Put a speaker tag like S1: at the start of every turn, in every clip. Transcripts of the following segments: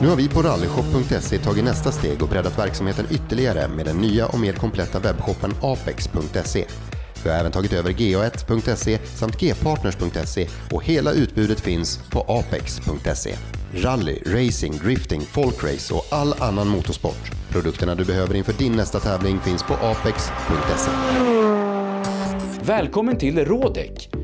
S1: Nu har vi på rallyshop.se tagit nästa steg och breddat verksamheten ytterligare med den nya och mer kompletta webbshoppen apex.se. Vi har även tagit över ga1.se samt gpartners.se och hela utbudet finns på apex.se. Rally, racing, drifting, folkrace och all annan motorsport. Produkterna du behöver inför din nästa tävling finns på apex.se.
S2: Välkommen till Rådek!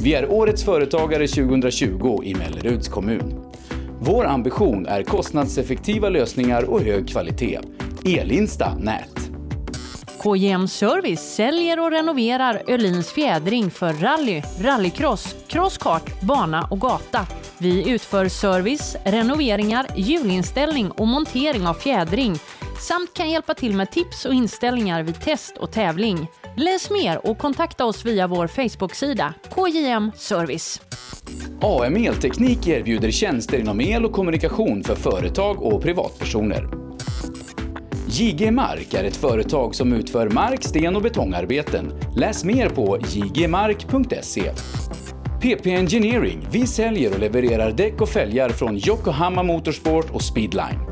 S2: Vi är Årets Företagare 2020 i Melleruds kommun. Vår ambition är kostnadseffektiva lösningar och hög kvalitet. Elinsta Nät.
S3: KJM Service säljer och renoverar Öhlins fjädring för rally, rallycross, crosskart, bana och gata. Vi utför service, renoveringar, hjulinställning och montering av fjädring samt kan hjälpa till med tips och inställningar vid test och tävling. Läs mer och kontakta oss via vår Facebook-sida KJM Service.
S2: AM Elteknik erbjuder tjänster inom el och kommunikation för företag och privatpersoner. JG Mark är ett företag som utför mark-, sten och betongarbeten. Läs mer på jgmark.se. PP Engineering. Vi säljer och levererar däck och fälgar från Yokohama Motorsport och Speedline.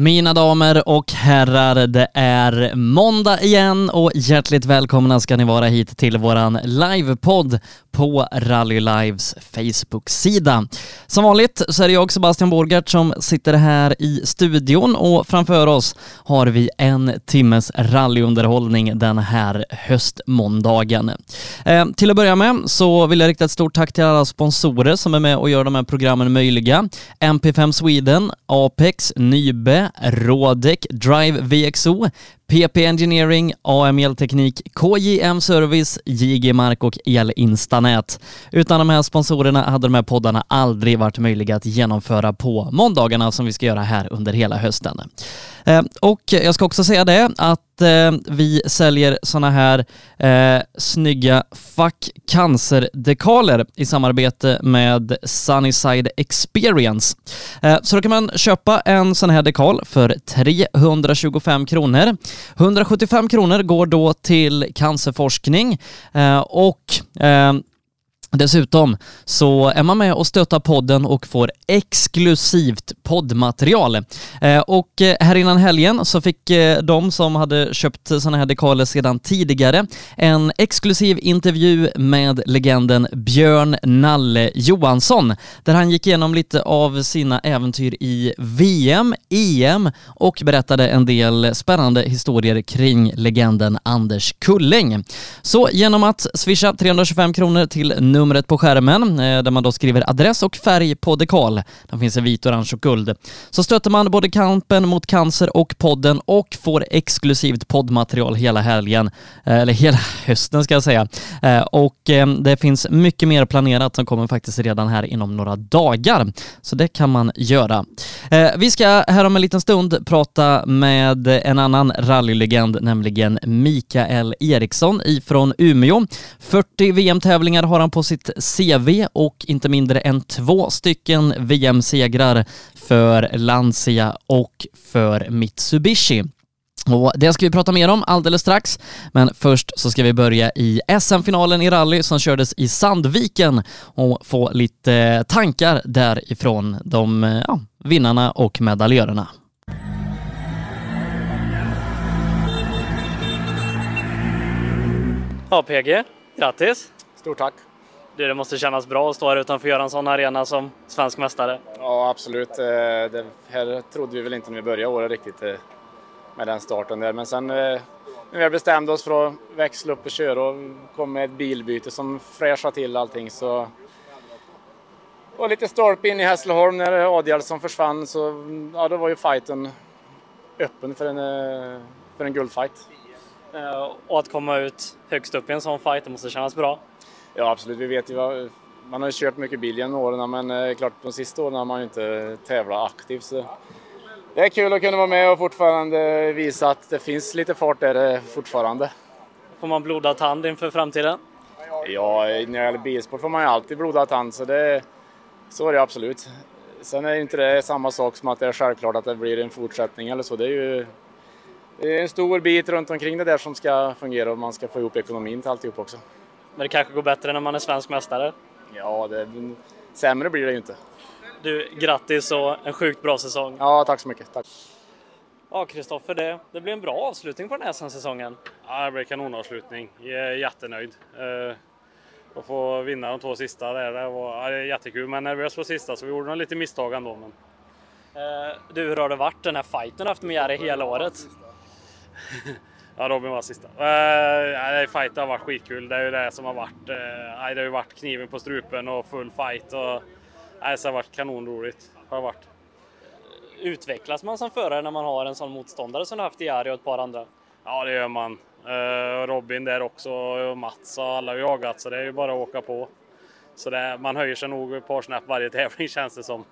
S4: Mina damer och herrar, det är måndag igen och hjärtligt välkomna ska ni vara hit till våran livepodd på Rally Lives Facebook-sida. Som vanligt så är det jag, Sebastian Borgert, som sitter här i studion och framför oss har vi en timmes rallyunderhållning den här höstmåndagen. Eh, till att börja med så vill jag rikta ett stort tack till alla sponsorer som är med och gör de här programmen möjliga. MP5 Sweden, Apex, Nybe, Rodec Drive VXO, PP Engineering, AM Elteknik, KJM Service, JG Mark och El Instanät. Utan de här sponsorerna hade de här poddarna aldrig varit möjliga att genomföra på måndagarna som vi ska göra här under hela hösten. Eh, och jag ska också säga det att eh, vi säljer såna här eh, snygga Fuck Cancer-dekaler i samarbete med Sunnyside Experience. Eh, så då kan man köpa en sån här dekal för 325 kronor. 175 kronor går då till cancerforskning eh, och eh, Dessutom så är man med och stöttar podden och får exklusivt poddmaterial. Eh, och eh, här innan helgen så fick eh, de som hade köpt sådana här dekaler sedan tidigare en exklusiv intervju med legenden Björn Nalle Johansson där han gick igenom lite av sina äventyr i VM, EM och berättade en del spännande historier kring legenden Anders Kulling. Så genom att swisha 325 kronor till numret på skärmen eh, där man då skriver adress och färg på dekal. Den finns i vit, orange och guld. Så stöttar man både kampen mot cancer och podden och får exklusivt poddmaterial hela helgen, eh, eller hela hösten ska jag säga. Eh, och det finns mycket mer planerat som kommer faktiskt redan här inom några dagar. Så det kan man göra. Vi ska här om en liten stund prata med en annan rallylegend, nämligen Mikael Eriksson ifrån Umeå. 40 VM-tävlingar har han på sitt CV och inte mindre än två stycken VM-segrar för Lancia och för Mitsubishi. Och det ska vi prata mer om alldeles strax, men först så ska vi börja i SM-finalen i rally som kördes i Sandviken och få lite tankar därifrån de ja, vinnarna och medaljörerna.
S5: Ja, PG, grattis!
S6: Stort tack!
S5: Det måste kännas bra att stå här utanför och göra en sån arena som svensk mästare.
S6: Ja, absolut. Eh, det här trodde vi väl inte när vi började året riktigt eh, med den starten där. Men sen eh, när vi bestämde oss för att växla upp och köra och kom med ett bilbyte som fräschade till allting så och lite stolpe in i Hässleholm när Adielsson försvann så ja, då var ju fighten öppen för en, för en guldfight.
S5: Och att komma ut högst upp i en sån fight, det måste kännas bra.
S6: Ja absolut, vi vet ju vad, man har ju kört mycket bil genom åren men eh, klart de sista åren har man ju inte tävlat aktivt. Så det är kul att kunna vara med och fortfarande visa att det finns lite fart där eh, fortfarande.
S5: Får man blodad tand inför framtiden?
S6: Ja, när det gäller bilsport får man ju alltid blodad tand så det så är det absolut. Sen är inte det samma sak som att det är självklart att det blir en fortsättning eller så. Det är ju det är en stor bit runt omkring det där som ska fungera och man ska få ihop ekonomin till alltihop också.
S5: Men det kanske går bättre när man är svensk mästare?
S6: Ja, det, sämre blir det ju inte.
S5: Du, grattis och en sjukt bra säsong!
S6: Ja, tack så mycket! Tack.
S5: Ja, Kristoffer, det, det blir en bra avslutning på den här säsongen.
S7: Ja, det blir kanonavslutning. Jag är jättenöjd. Uh, att få vinna de två sista där, det var ja, det är jättekul, men nervös på sista så vi gjorde lite misstag ändå. Men...
S5: Uh, du, hur har det varit den här fighten haft med Jari hela året?
S7: Ja, Robin var sista. Uh, fight har varit skitkul. Det är ju det som har varit. Uh, det har ju varit kniven på strupen och full fight. Och, uh, det har varit kanonroligt. Har varit.
S5: Utvecklas man som förare när man har en sån motståndare som du haft i Jari och ett par andra?
S7: Ja, det gör man. Uh, Robin där också och Mats och alla har jagat så det är ju bara att åka på. Så det, man höjer sig nog ett par snäpp varje tävling känns det som.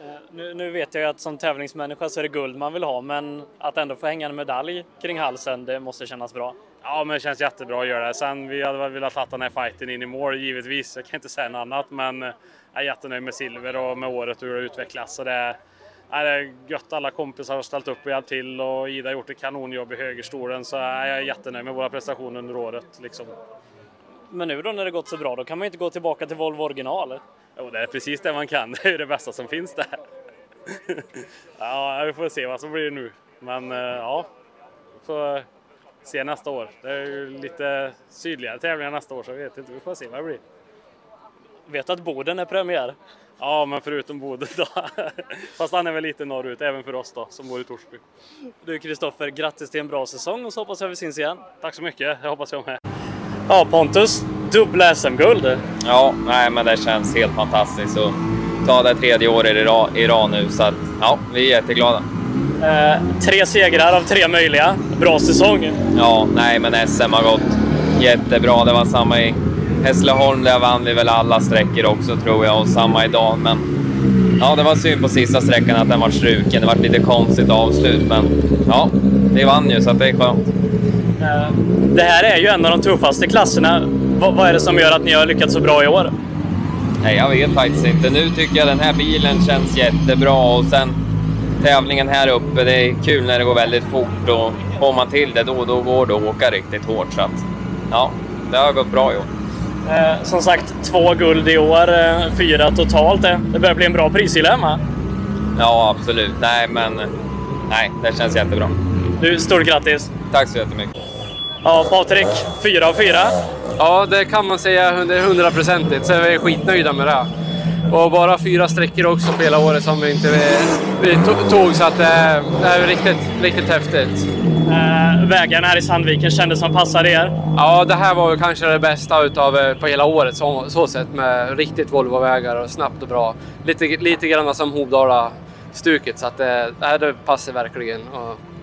S5: Eh, nu, nu, vet jag ju att som tävlingsmänniska så är det guld man vill ha, men att ändå få hänga en medalj kring halsen, det måste kännas bra.
S7: Ja, men det känns jättebra att göra det. Sen vi hade väl velat ha den här fighten in i mål givetvis. Jag kan inte säga något annat, men jag är jättenöjd med silver och med året och hur det utvecklats. Så det är, det är gött. Alla kompisar har ställt upp och hjälpt till och Ida har gjort ett kanonjobb i högerstolen. Så jag är jättenöjd med våra prestationer under året. Liksom.
S5: Men nu då när det gått så bra, då kan man inte gå tillbaka till Volvo original?
S7: Jo, det är precis det man kan. Det är ju det bästa som finns där. ja, vi får se vad som blir nu. Men eh, ja, vi får se nästa år. Det är ju lite sydligare tävlingar nästa år så jag vet inte. Vi får se vad det blir.
S5: Vet att Boden är premiär?
S7: Ja, men förutom Boden då. Fast han är väl lite norrut, även för oss då, som bor i Torsby.
S5: Du Kristoffer, grattis till en bra säsong och så hoppas jag vi syns igen.
S7: Tack så mycket, jag hoppas jag med.
S5: Ja, Pontus, dubbla SM-guld.
S8: Ja, nej, men det känns helt fantastiskt att ta det tredje året i rad nu. Så att, ja, vi är jätteglada.
S5: Eh, tre segrar av tre möjliga. Bra säsong.
S8: Ja, nej, men SM har gått jättebra. Det var samma i Hässleholm, där vann vi väl alla sträckor också tror jag och samma idag. Men ja, det var synd på sista sträckan att den var struken. Det var lite konstigt avslut, men ja, vi vann ju så att det är skönt.
S5: Eh, det här är ju en av de tuffaste klasserna. Vad är det som gör att ni har lyckats så bra i år?
S8: Nej, jag vet faktiskt inte. Nu tycker jag den här bilen känns jättebra och sen tävlingen här uppe, det är kul när det går väldigt fort och får man till det då, då går det att åka riktigt hårt. Så att, ja, det har gått bra i år.
S5: Eh, som sagt, två guld i år, eh, fyra totalt. Eh. Det börjar bli en bra prishylla hemma.
S8: Ja, absolut. Nej, men nej, det känns jättebra.
S5: Du, stort grattis!
S8: Tack så jättemycket!
S5: Ja, Patrik, fyra av fyra.
S9: Ja, det kan man säga hundraprocentigt, så är vi skitnöjda med det. Och bara fyra sträckor också på hela året som vi inte vi, tog så att det är riktigt, riktigt häftigt.
S5: Eh, vägarna här i Sandviken kändes som passade er?
S9: Ja, det här var kanske det bästa utav eh, på hela året så, så sett med riktigt Volvo-vägar och snabbt och bra. Lite, lite grann som Hovdala-stuket så att det, det passar verkligen. Och...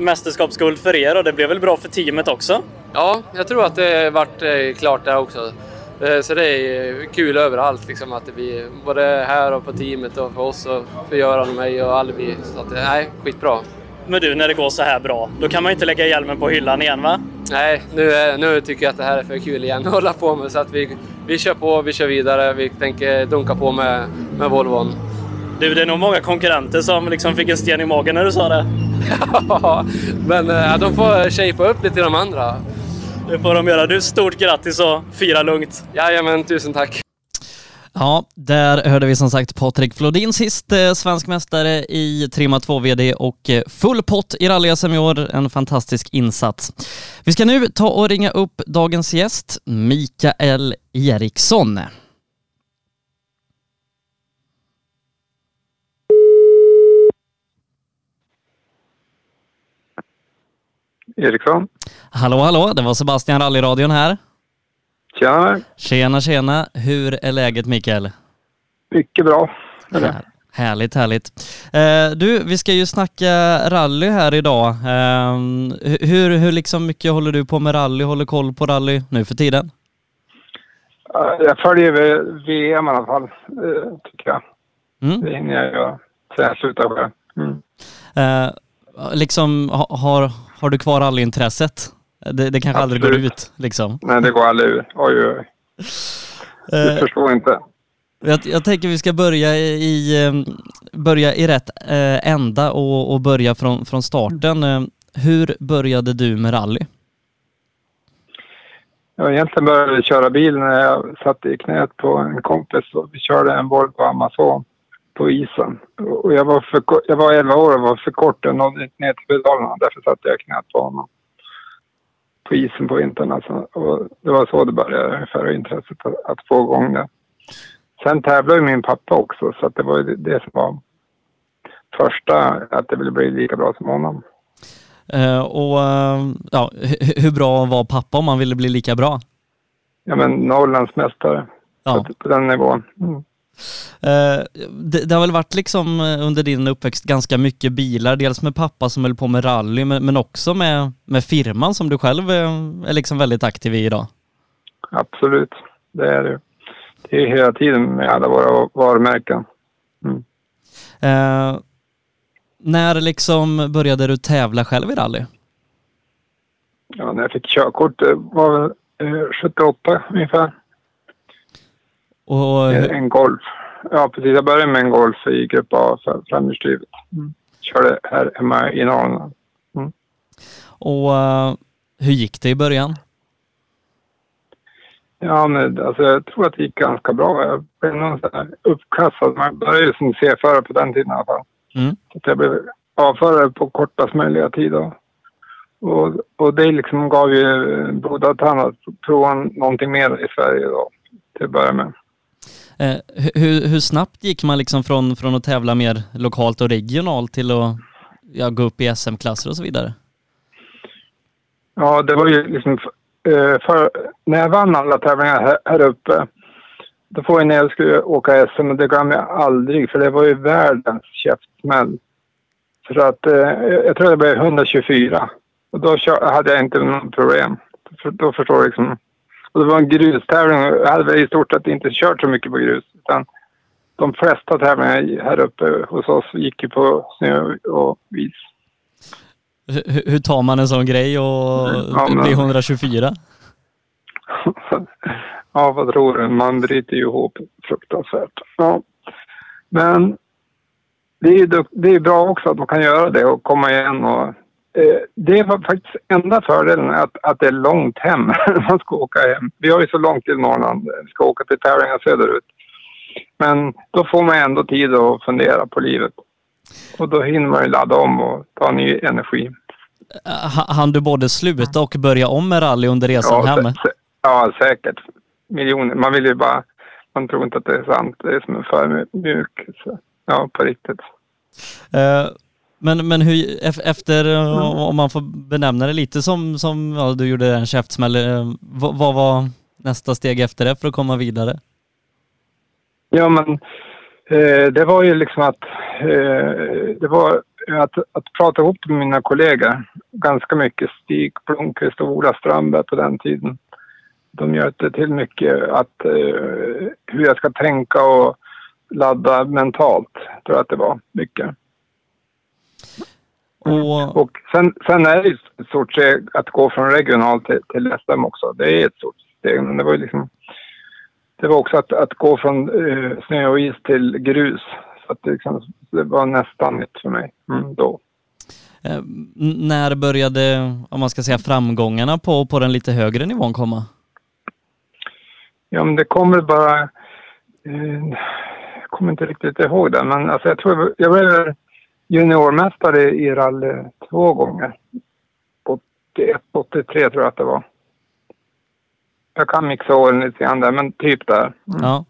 S5: Mästerskapsguld för er och det blev väl bra för teamet också?
S9: Ja, jag tror att det vart eh, klart där också. Eh, så det är kul överallt liksom att det blir både här och på teamet och för oss och för Göran och mig och Alvi. Så att, nej, skitbra.
S5: Men du, när det går så här bra, då kan man inte lägga hjälmen på hyllan igen va?
S9: Nej, nu, nu tycker jag att det här är för kul igen att hålla på med så att vi, vi kör på, vi kör vidare. Vi tänker dunka på med, med Volvon.
S5: Du, det är nog många konkurrenter som liksom fick en sten i magen när du sa det.
S9: ja, men äh, de får shapea upp lite de andra.
S5: Det får de göra. Du, stort grattis och fira lugnt.
S9: Jajamän, tusen tack.
S4: Ja, där hörde vi som sagt Patrik Flodin sist, eh, svensk mästare i Trimma 2 VD och eh, full pott i rally-SM i år. En fantastisk insats. Vi ska nu ta och ringa upp dagens gäst, Mikael Eriksson.
S10: Eriksson.
S4: Hallå, hallå, det var Sebastian Rallyradion här.
S10: Tjena.
S4: Tjena, tjena. Hur är läget Mikael?
S10: Mycket bra.
S4: Här, härligt, härligt. Eh, du, vi ska ju snacka rally här idag. Eh, hur, hur liksom mycket håller du på med rally, håller koll på rally nu för tiden?
S10: Jag följer VM i alla fall, eh, tycker jag. Mm. Det hinner jag göra sen jag slutar själv. Mm.
S4: Eh, liksom, har, har du kvar rallyintresset? Det, det kanske Absolut. aldrig går ut liksom?
S10: Nej, det går aldrig ut. Oj, oj, oj. Du uh, förstår inte.
S4: Jag, jag tänker vi ska börja i, ehm, börja i rätt uh, ända och, och börja från, från starten. Hur började du med rally?
S10: Jag egentligen började köra bil när jag satt i knät på en kompis och vi körde en Volvo Amazon på isen. Och jag var, för, jag var 11 år och var för kort. Jag nådde inte ner till pedalerna. Därför satte jag knät på honom. På isen på vintern alltså. Och det var så det började ungefär, intresset att, att få igång det. Sen tävlade ju min pappa också så det var ju det som var första, att det ville bli lika bra som honom.
S4: Uh, och uh, ja, hur bra var pappa om han ville bli lika bra?
S10: Ja men Norrlands mästare. Ja. På, på den nivån. Mm.
S4: Eh, det, det, har väl varit liksom eh, under din uppväxt ganska mycket bilar, dels med pappa som höll på med rally, men, men också med, med firman som du själv är, är liksom väldigt aktiv i idag.
S10: Absolut, det är det. Det är hela tiden med alla våra varumärken. Mm.
S4: Eh, när liksom började du tävla själv i rally?
S10: Ja, när jag fick körkort var väl eh, 78 ungefär. Och... En Golf. Ja, precis. Jag började med en Golf i Grupp A, framhjulsdrivet. Mm. Körde här hemma i Norrland. Mm.
S4: Och uh, hur gick det i början?
S10: Ja, men alltså, jag tror att det gick ganska bra. Jag blev någon uppkastad. Man började som C-förare på den tiden i alla fall. Mm. Så jag blev avförare på kortast möjliga tid. Då. Och, och det liksom gav ju blodad tand att prova någonting mer i Sverige då, till att börja med.
S4: Eh, hur, hur snabbt gick man liksom från, från att tävla mer lokalt och regionalt till att ja, gå upp i SM-klasser och så vidare?
S10: Ja, det var ju liksom... Eh, för, när jag vann alla tävlingar här, här uppe, då får jag när jag skulle åka SM, och det glömmer jag aldrig, för det var ju världens käftsmäll. För att eh, jag tror det blev 124. Och då hade jag inte något problem. Då förstår jag liksom och det var en grustävling. Jag hade väl i stort sett inte kört så mycket på grus. Utan de flesta tävlingar här uppe hos oss gick ju på snö och is.
S4: Hur, tar man en sån grej och ja, men... blir 124?
S10: ja, vad tror du? Man bryter ju ihop fruktansvärt. Ja. Men det är ju det är bra också att man kan göra det och komma igen och det var faktiskt enda fördelen att, att det är långt hem man ska åka hem. Vi har ju så långt till Norrland, vi ska åka till tävlingar söderut. Men då får man ändå tid att fundera på livet. Och då hinner man ju ladda om och ta ny energi.
S4: Han du både sluta och börja om med rally under resan
S10: ja,
S4: hem?
S10: ja, säkert. Miljoner. Man vill ju bara man tror inte att det är sant. Det är som en för mjuk. Så, ja, på riktigt.
S4: Eh, men, men hur, ef- efter, eh, om man får benämna det lite som, som ja, du gjorde en käftsmäll, eh, vad, vad var nästa steg efter det för att komma vidare?
S10: Ja, men eh, det var ju liksom att det var att, att prata ihop med mina kollegor. Ganska mycket Stig Blomqvist och Ola Strömberg på den tiden. De hjälpte till mycket att hur jag ska tänka och ladda mentalt, tror jag att det var mycket.
S4: Och,
S10: Och sen, sen är det ett stort steg att gå från regional till, till SM också. Det är ett stort steg. Men det var ju liksom... Det var också att, att gå från eh, snö och is till grus. Så att det, liksom, det var nästan nytt för mig mm, då.
S4: eh, när började, om man ska säga framgångarna på, på den lite högre nivån komma?
S10: Ja, men det kommer bara... Eh, jag kommer inte riktigt ihåg det, men alltså jag tror jag blev juniormästare i rally två gånger. 81, 83 tror jag att det var. Jag kan mixa åren lite grann där, men typ där. Mm.
S4: Ja.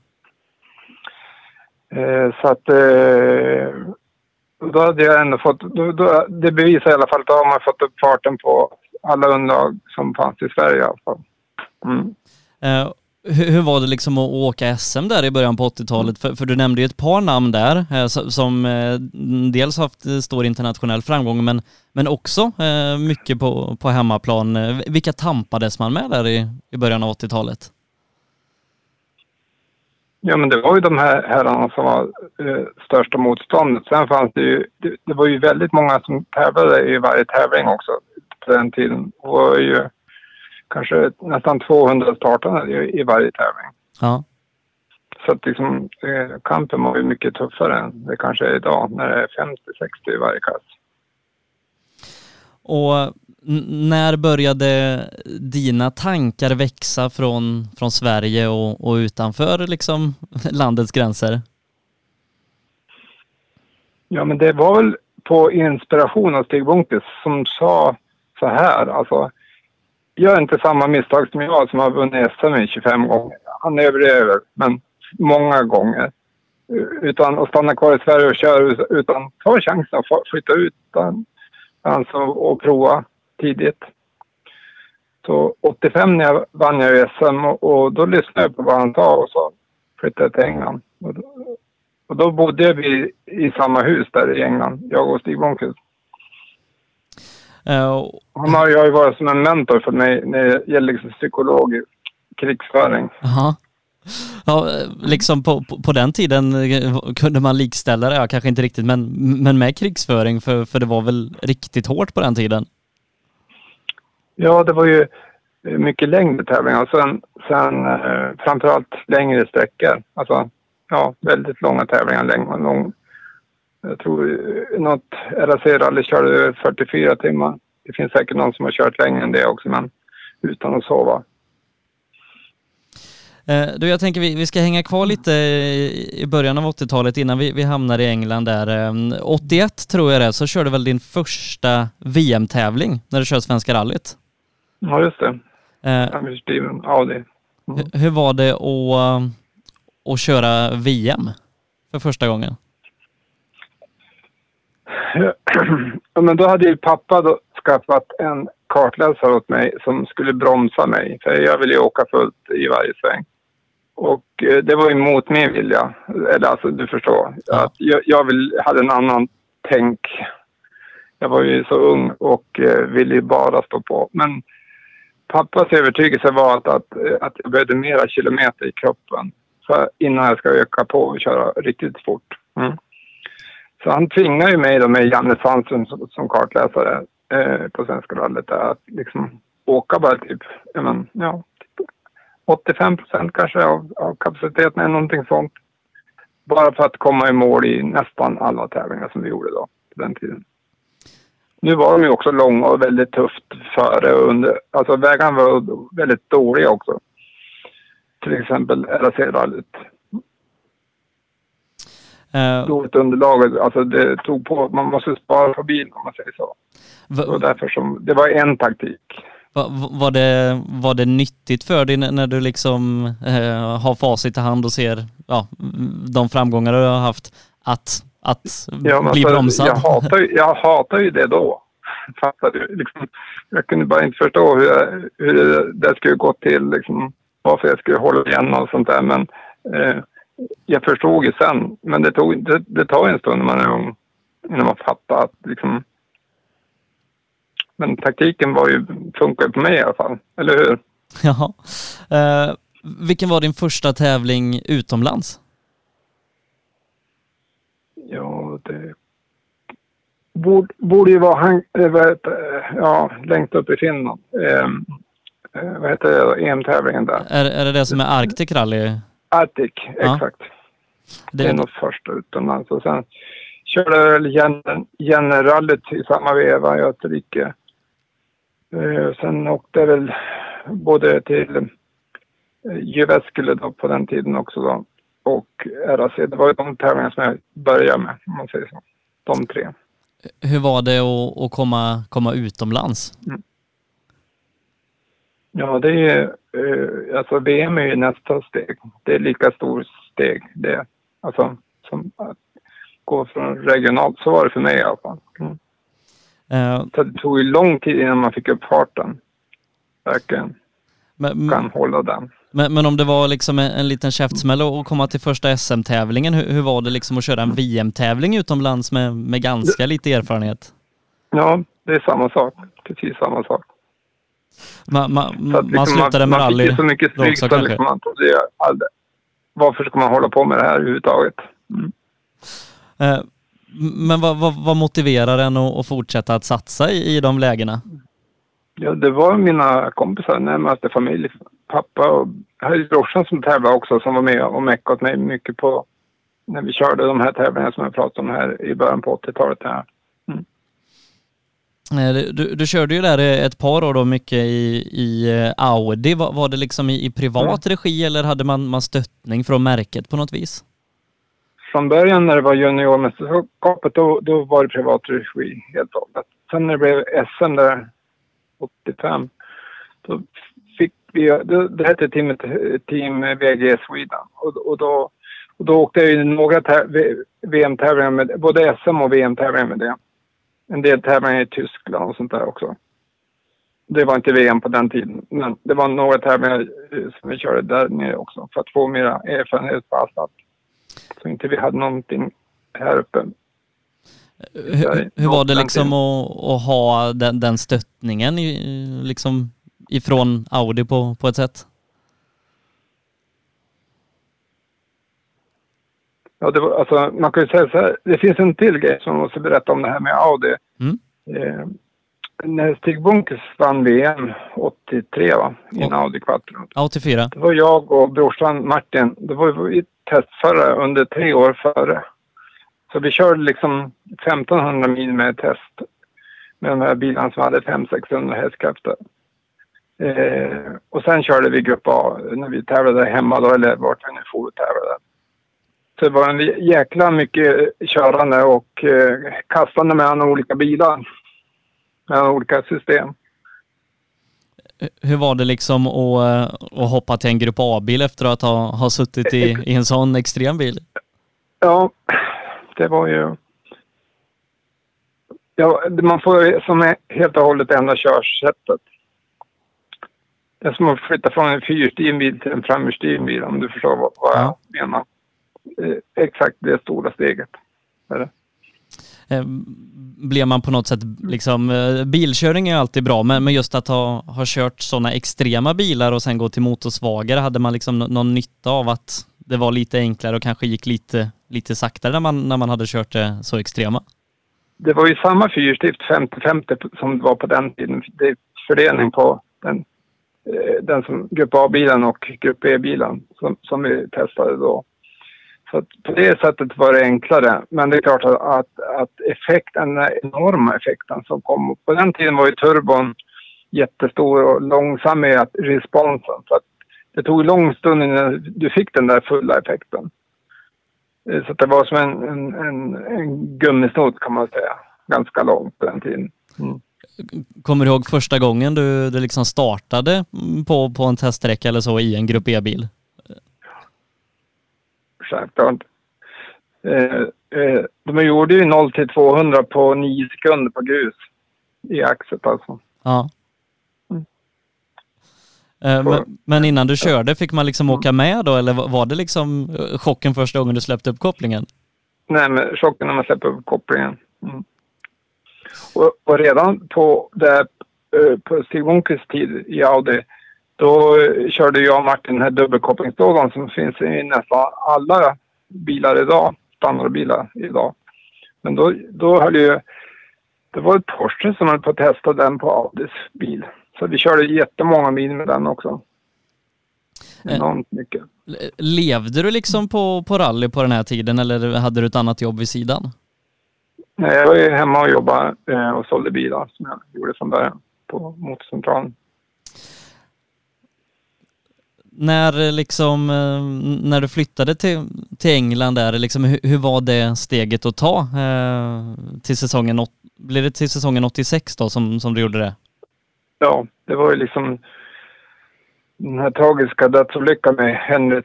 S10: Eh, så att eh, då hade jag ändå fått, då, då, det bevisar i alla fall att då har man fått upp farten på alla underlag som fanns i Sverige i alla fall. Mm.
S4: Eh, hur, var det liksom att åka SM där i början på 80-talet? För, för du nämnde ju ett par namn där eh, som, som eh, dels haft eh, stor internationell framgång men, men också eh, mycket på, på hemmaplan. Eh, Vilka tampades man med där i, i början av 80-talet?
S10: Ja, men det var ju de här herrarna som var eh, största motståndet. Sen fanns det ju, det, det var ju väldigt många som tävlade i varje tävling också på den tiden. Det var ju kanske nästan 200 startande i, i varje tävling.
S4: Ja.
S10: Så att liksom, eh, kampen var ju mycket tuffare än det kanske är idag när det är 50-60 i varje klass.
S4: Och när började dina tankar växa från, från Sverige och, och utanför liksom landets gränser?
S10: Ja, men det var väl på inspiration av Stig Blomqvist som sa så här, alltså gör inte samma misstag som jag som har vunnit SM 25 gånger. Han överlever, men många gånger. Utan att stanna kvar i Sverige och köra, utan ta chansen att flytta ut alltså, och prova tidigt. Så 85 när jag vann jag ju SM och, och då lyssnade jag på vad han sa och så flyttade jag till England. Och då, och då bodde vi i samma hus där i England, jag och Stig Blomqvist.
S4: Eh,
S10: Han har ju varit som en mentor för mig när det gäller liksom psykologisk krigsföring.
S4: Jaha. Ja, liksom på, på, på den tiden eh, kunde man likställa det, ja, kanske inte riktigt, men, men med krigsföring, för, för det var väl riktigt hårt på den tiden?
S10: Ja, det var ju eh, mycket längre tävlingar och sen, sen eh, framförallt längre sträckor. Alltså, ja, väldigt långa tävlingar. Lång, lång, jag tror eh, något RAC-rally körde 44 timmar. Det finns säkert någon som har kört längre än det också, men utan att sova.
S4: Eh, Du, jag tänker vi, vi ska hänga kvar lite i början av 80-talet innan vi, vi hamnar i England där. Eh, 81 tror jag det, så körde väl din första VM-tävling när du kör Svenska rallyt.
S10: Ja, just det.
S4: Eh,
S10: Anders Steven Audi.
S4: Hur- Hur var det att, att köra VM för första gången?
S10: ja, men då hade ju pappa då skaffat en kartläsare åt mig som skulle bromsa mig. För jag ville ju åka fullt i varje sväng. Och eh, det var ju mot min vilja. Eller alltså du förstår. Att jag jag vill, hade en annan tänk. Jag var ju så ung och eh, ville ju bara stå på. Men pappas övertygelse var att, att, eh, att jag behövde mera kilometer i kroppen. För innan jag ska öka på och köra riktigt fort. Mm. Så han tvingade ju mig då med Janne Sandström som, som kartläsare eh, på Svenska rallyt att liksom åka bara typ, men, ja, typ 85 procent kanske av, av kapaciteten, eller någonting sånt. Bara för att komma i mål i nästan alla tävlingar som vi gjorde då, på den tiden. Nu var de ju också långa och väldigt tufft före och under. Alltså vägarna var väldigt dåliga också. Till exempel RAC-rallyt.
S4: Eh,
S10: dåligt underlag. Alltså det tog på, man måste spara på bilen om man säger så.
S4: v-
S10: Det var därför som, det var en taktik.
S4: Va, var, det, var det nyttigt för dig när du liksom eh, har facit i hand och ser ja, de framgångar du har haft att, att
S10: Ja,
S4: bli
S10: alltså,
S4: bromsad?
S10: Jag hatar, ju- jag hatar ju det då. Fattar du? Liksom, jag kunde bara inte förstå hur, jag, hur det, det skulle gå till. Liksom, varför jag skulle hålla igen och sånt där. Men eh, jag förstod ju sen. Men det, tog, det, det tar ju en stund när man är ung. Innan man fattar att liksom... Men taktiken var ju, funkar på mig i alla fall. Eller hur?
S4: Jaha. Eh, vilken var din första tävling utomlands?
S10: Ja, det borde, borde ju vara han, eh, ja, längst upp i Finland. Eh, eh, vad heter det, EM-tävlingen där?
S4: Är, är det det som är Arctic Rally?
S10: Arctic,
S4: Ja.
S10: exakt. Det, är nog första utomlands. Och sen körde jag väl Jennerallyt i samma veva i Österrike. Eh, sen åkte jag väl både till eh, Jyväskylä då på den tiden också då. Och RAC. Det var ju de tävlingar som jag började med, om man säger så. De tre.
S4: Hur var det att, att komma, komma utomlands?
S10: Ja, det är eh, alltså VM är ju nästa steg. Det är lika stort steg det. Alltså som att gå från regionalt. Så var det för mig i alla fall. Mm. Så det tog ju lång tid innan man fick upp farten. Verkligen.
S4: men,
S10: Kan hålla den.
S4: men, men om det var liksom en, en liten käftsmäll att komma till första SM-tävlingen, hur, hur var det liksom att köra en VM-tävling utomlands med, med ganska lite erfarenhet?
S10: Ja, det är samma sak. Precis samma sak.
S4: Man, man, man
S10: liksom
S4: slutade med
S10: man
S4: rally
S10: fick ju så mycket stryk så liksom man trodde Varför ska man hålla på med det här överhuvudtaget? Mm.
S4: Eh, Men vad, vad, vad motiverar en att, att fortsätta att satsa i, i de lägena?
S10: Ja, det var mina kompisar, närmaste familj. Pappa och hade brorsan som tävlade också som var med och meckade åt mig mycket på när vi körde de här tävlingarna som jag pratade om här i början på 80-talet.
S4: Eh, Du, du körde ju där ett par år då mycket i, i eh, Audi. Var, var det liksom i, i privat
S10: Mm.
S4: regi eller hade man, man stöttning från märket på något vis?
S10: Från början när det var juniormästerskapet då, då var det privat regi helt och hållet. Sen när det blev SM där 85 då fick vi, det, det hette teamet Team VG Sweden och, och, då, och då åkte jag ju några VM-tävlingar med både SM och VM-tävlingar med det. En del tävlingar i Tyskland och sånt där också. Det var inte VM på den tiden, men det var några tävlingar som vi körde där nere också för att få mera erfarenhet på asfalt. Så inte vi hade någonting här uppe.
S4: Hur, hur var det liksom att, att ha den, den stöttningen i, liksom ifrån Audi på, på ett sätt?
S10: Ja, det var, alltså, man kan ju säga så här, det finns en till grej som jag måste berätta om det här med Audi.
S4: Mm.
S10: Eh, när Stig Bunkers vann VM 83 va, i en Audi Quattro.
S4: 84?
S10: Det var jag och brorsan Martin, det var vi testförare under tre år före. Så vi körde liksom 1500 mil med test med de här bilarna som hade 500-600 hästkrafter. Eh, och sen körde vi Grupp A när vi tävlade hemma då, eller vart vi nu for och tävlade. Det var en jäkla mycket körande och eh, kastande mellan olika bilar. Mellan olika system.
S4: Hur var det liksom att, att hoppa till en Grupp A-bil efter att ha, ha suttit i, i en sån extrem bil?
S10: Ja, det var ju... Ja, man får som är helt och hållet ändra körsättet. Det är som att flytta från en fyrhjulsdriven bil till en framhjulsdriven bil om du förstår vad, vad jag menar. Eh, exakt det stora steget. Det.
S4: Eh, Blev man på något sätt liksom, eh, bilkörning är alltid bra, men, men just att ha, ha kört sådana extrema bilar och sen gå till motorsvagare, hade man liksom nå- någon nytta av att det var lite enklare och kanske gick lite, lite saktare när man, när man hade kört det så extrema?
S10: Det var ju samma fyrhjulsdrift 50-50 som det var på den tiden. Det är fördelning på den, den som Grupp A-bilen och Grupp B-bilen som, som vi testade då. Så att på det sättet var det enklare. Men det är klart att, att, att effekten, den enorma effekten som kom. På den tiden var ju turbon jättestor och långsam i responsen. Så att det tog lång stund innan du fick den där fulla effekten. Eh, så att det var som en, en, en, en gummisnodd kan man säga. Ganska långt på den tiden. Mm.
S4: Kommer du ihåg första gången du, du liksom startade på, på en teststräcka eller så i en Grupp E-bil?
S10: Självklart. Eh, eh, de gjorde ju 0 till 200 på 9 sekunder på grus i axet alltså.
S4: Ja.
S10: Mm.
S4: Eh, Men, men innan du körde, fick man liksom åka med då eller var- det liksom eh, chocken första gången du släppte upp kopplingen?
S10: Nej, men chocken när man släpper upp kopplingen. Mm. Och, och redan på, eh, på Stig Wonkes tid i Audi, då eh, körde jag och Martin den här dubbelkopplingslådan som finns i nästan alla bilar idag, standardbilar idag. Men då, då höll ju, det var ett Porsche som höll på att testa den på Audis bil. Så vi körde jättemånga mil med den också. Enormt mycket.
S4: Le- Levde du liksom på, på rally på den här tiden eller hade du ett annat jobb vid sidan?
S10: Nej, jag var ju hemma och jobbade eh, och sålde bilar som jag gjorde från början på motorcentralen.
S4: När eh, liksom, eh, när du flyttade till, till England där, eh, liksom, hur, hur var det steget att ta eh, till säsongen, blev det till säsongen 86 då som, som du gjorde det?
S10: Ja, det var ju liksom den här tragiska dödsolyckan med Henry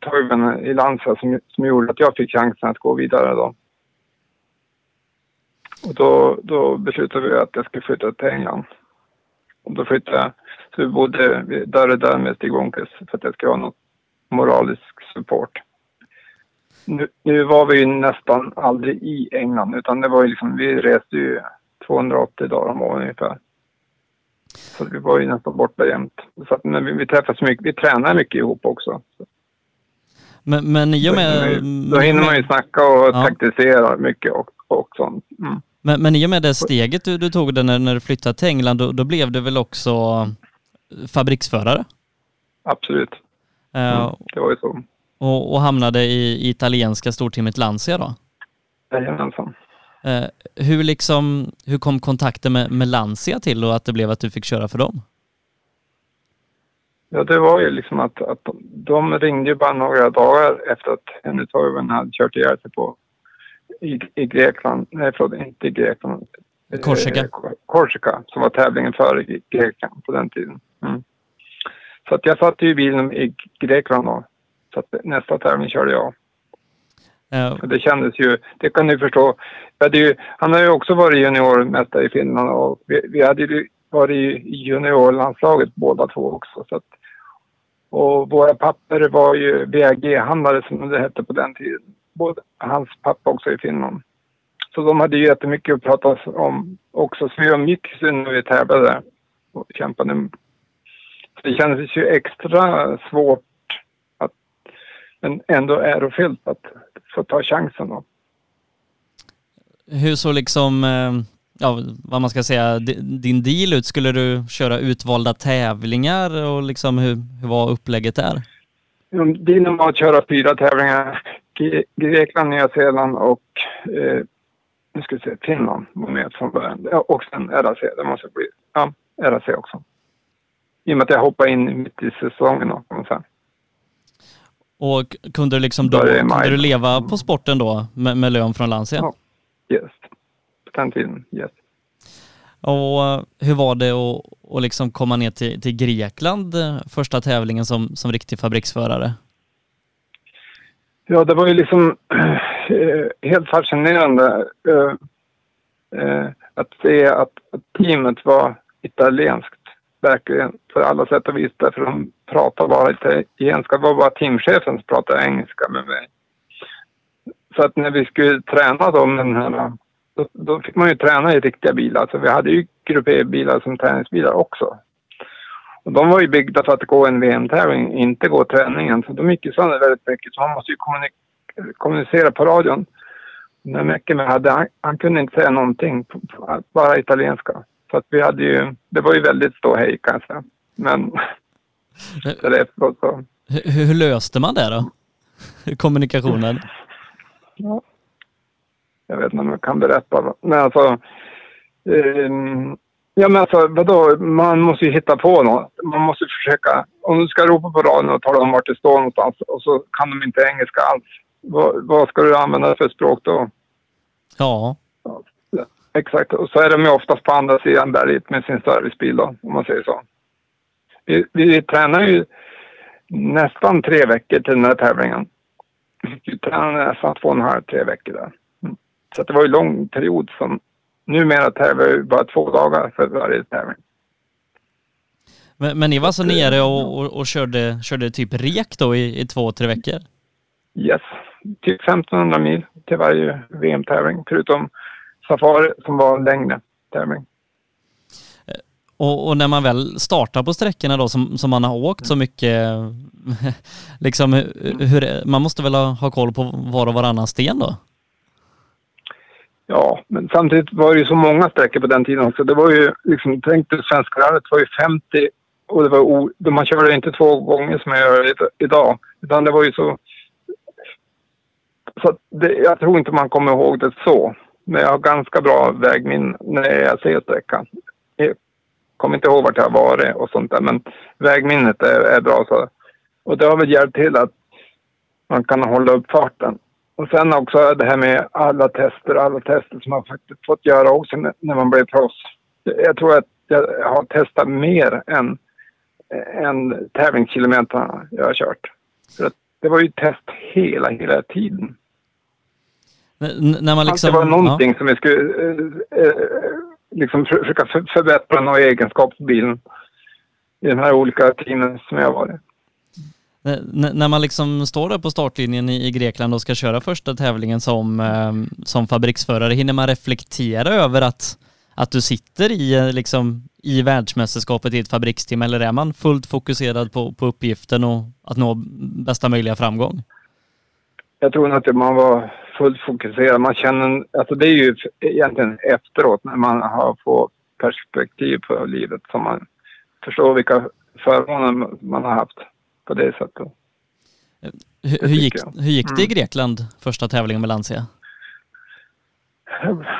S10: Toivonen i Lanza som, som gjorde att jag fick chansen att gå vidare då. Och då, då beslutade vi att jag skulle flytta till England. Och då flyttade jag. Vi bodde där och där med Stig Wonkes för att jag skulle ha något moralisk support. Nu, nu var vi ju nästan aldrig i England utan det var ju liksom, vi reste ju 280 dagar om året ungefär. Så vi var ju nästan borta jämt. Så att, men vi, vi träffas mycket, vi tränar mycket ihop också.
S4: Men, men i och
S10: Då
S4: med...
S10: hinner man ju- Då hinner man ju snacka och
S4: Ja.
S10: taktisera mycket och, och sånt. Mm.
S4: Men, men i och med det steget du, du tog det när, när du flyttade till England, då, då blev du väl också fabriksförare?
S10: Absolut.
S4: Eh,
S10: Mm, det var ju så.
S4: och, och hamnade i, i italienska storteamet Lancia då?
S10: Jajamensan.
S4: Eh, hur, liksom, hur kom kontakten med, med Lancia till och att det blev att du fick köra för dem?
S10: Ja, det var ju liksom att, att de, de ringde ju bara några dagar efter att Henry Toivonen hade kört ihjäl sig på i, i Grekland. Nej, förlåt, inte i Grekland.
S4: Korsika.
S10: Eh, Kor- Korsika, som var tävlingen före Gre- Grekland på den tiden. Mm. Så jag satt ju i bilen i Grekland då. Så nästa tävling körde jag. Och det kändes ju, det kan du förstå. Ju, han har ju också varit juniormästare i Finland och vi, vi hade ju varit i juniorlandslaget båda två också. Så att, och våra papper var ju VAG-handlare som det hette på den tiden. Både, hans pappa också i Finland. Så de hade ju jättemycket att prata om också. Så vi umgicks när vi tävlade och kämpade. Så det kändes ju extra svårt att, men ändå ärofyllt att få ta chansen då.
S4: hur såg liksom, eh, ja, vad man ska säga, di- din deal ut? Skulle du köra utvalda tävlingar och liksom hur, hur var upplägget där?
S10: Dino var att köra fyra tävlingar. Gre- Grekland, Nya Zeeland och eh, nu ska vi se, Finland var med från början. Ja, och sen RAC. Det måste bli, ja, RAC också. I och med att jag hoppade in mitt i säsongen.
S4: Och k- kunde du liksom då, kunde du leva på sporten då med, med lön från Lancia?
S10: Ja. Yes. På den tiden, yes.
S4: Och eh, hur var det att, att liksom komma ner till, till Grekland eh, första tävlingen som, som riktig fabriksförare?
S10: Ja, det var ju liksom eh, helt fascinerande eh, eh, att se att, att teamet var italienskt. Verkligen, på alla sätt och vis. Därför de pratar bara italienska. Det var bara teamchefen som pratade engelska med mig. Så att när vi skulle träna då med den här... Då, då fick man ju träna i riktiga bilar. Så vi hade ju Grupp E-bilar som träningsbilar också. Och de var ju byggda för att gå en VM-tävling, inte gå träningen. Så de gick ju sönder väldigt mycket. Så man måste ju kommunicera på radion. När Mäckeme hade, han, han kunde inte säga någonting, bara italienska. Så att vi hade ju, det var ju väldigt ståhej kan jag säga. Men efteråt så,
S4: Hur, hur löste man det då? Kommunikationen?
S10: ja. Jag vet inte om jag kan berätta. Men alltså, ehm, ja men alltså vadå, man måste ju hitta på något. Man måste försöka, om du ska ropa på radion och tala om vart det står någonstans och så kan de inte engelska alls. Vad, vad ska du använda för språk då?
S4: Ja.
S10: Exakt. Och så är de ju oftast på andra sidan berget med sin servicebil då, om man säger så. Vi, vi tränar ju nästan tre veckor till den här tävlingen. Vi tränade nästan två och en halv, tre veckor där. Mm. Så det var ju lång period som numera tävlar vi bara två dagar för varje tävling.
S4: Men, men ni var alltså nere och, och, och körde, körde typ rek då i, i två, tre veckor?
S10: Yes, typ 1500 mil till varje VM-tävling förutom Safari som var en längre tävling.
S4: Och, och, när man väl startar på sträckorna då som, som man har åkt så mycket, liksom hur, man måste väl ha, ha koll på var och varannan sten då?
S10: Ja, men samtidigt var det ju så många sträckor på den tiden också. Det var ju liksom, tänk dig Svenska rallyt var ju 50 och det var o, man körde inte två gånger som jag gör idag. Utan det var ju så... Så det, jag tror inte man kommer ihåg det så. Men jag har ganska bra vägminne när jag ser sträckan. Jag kommer inte ihåg vart jag har varit och sånt där, men vägminnet är, är bra. Så. Och det har väl hjälpt till att man kan hålla upp farten. Och sen också det här med alla tester, alla tester som man faktiskt fått göra också när man blev proffs. Jag tror att jag har testat mer än, än tävlingskilometrarna jag har kört. För att det var ju test hela, hela tiden.
S4: N när man liksom,
S10: det var någonting ja. som vi skulle eh, eh, liksom försöka förbättra någon egenskap på bilen i de här olika teamen som jag varit.
S4: N när man liksom står där på startlinjen i, Grekland och ska köra första tävlingen som, eh, som fabriksförare, hinner man reflektera över att, att du sitter i, eh, liksom, i världsmästerskapet i ett fabriksteam eller är man fullt fokuserad på, på uppgiften och att nå bästa möjliga framgång?
S10: Jag tror nog att man var fullt fokuserad. Man känner, alltså det är ju egentligen efteråt när man har fått perspektiv på livet som man förstår vilka förmåner man har haft på det sättet.
S4: Hur, hur, gick, hur gick det i mm. Grekland, första tävlingen med Lancia?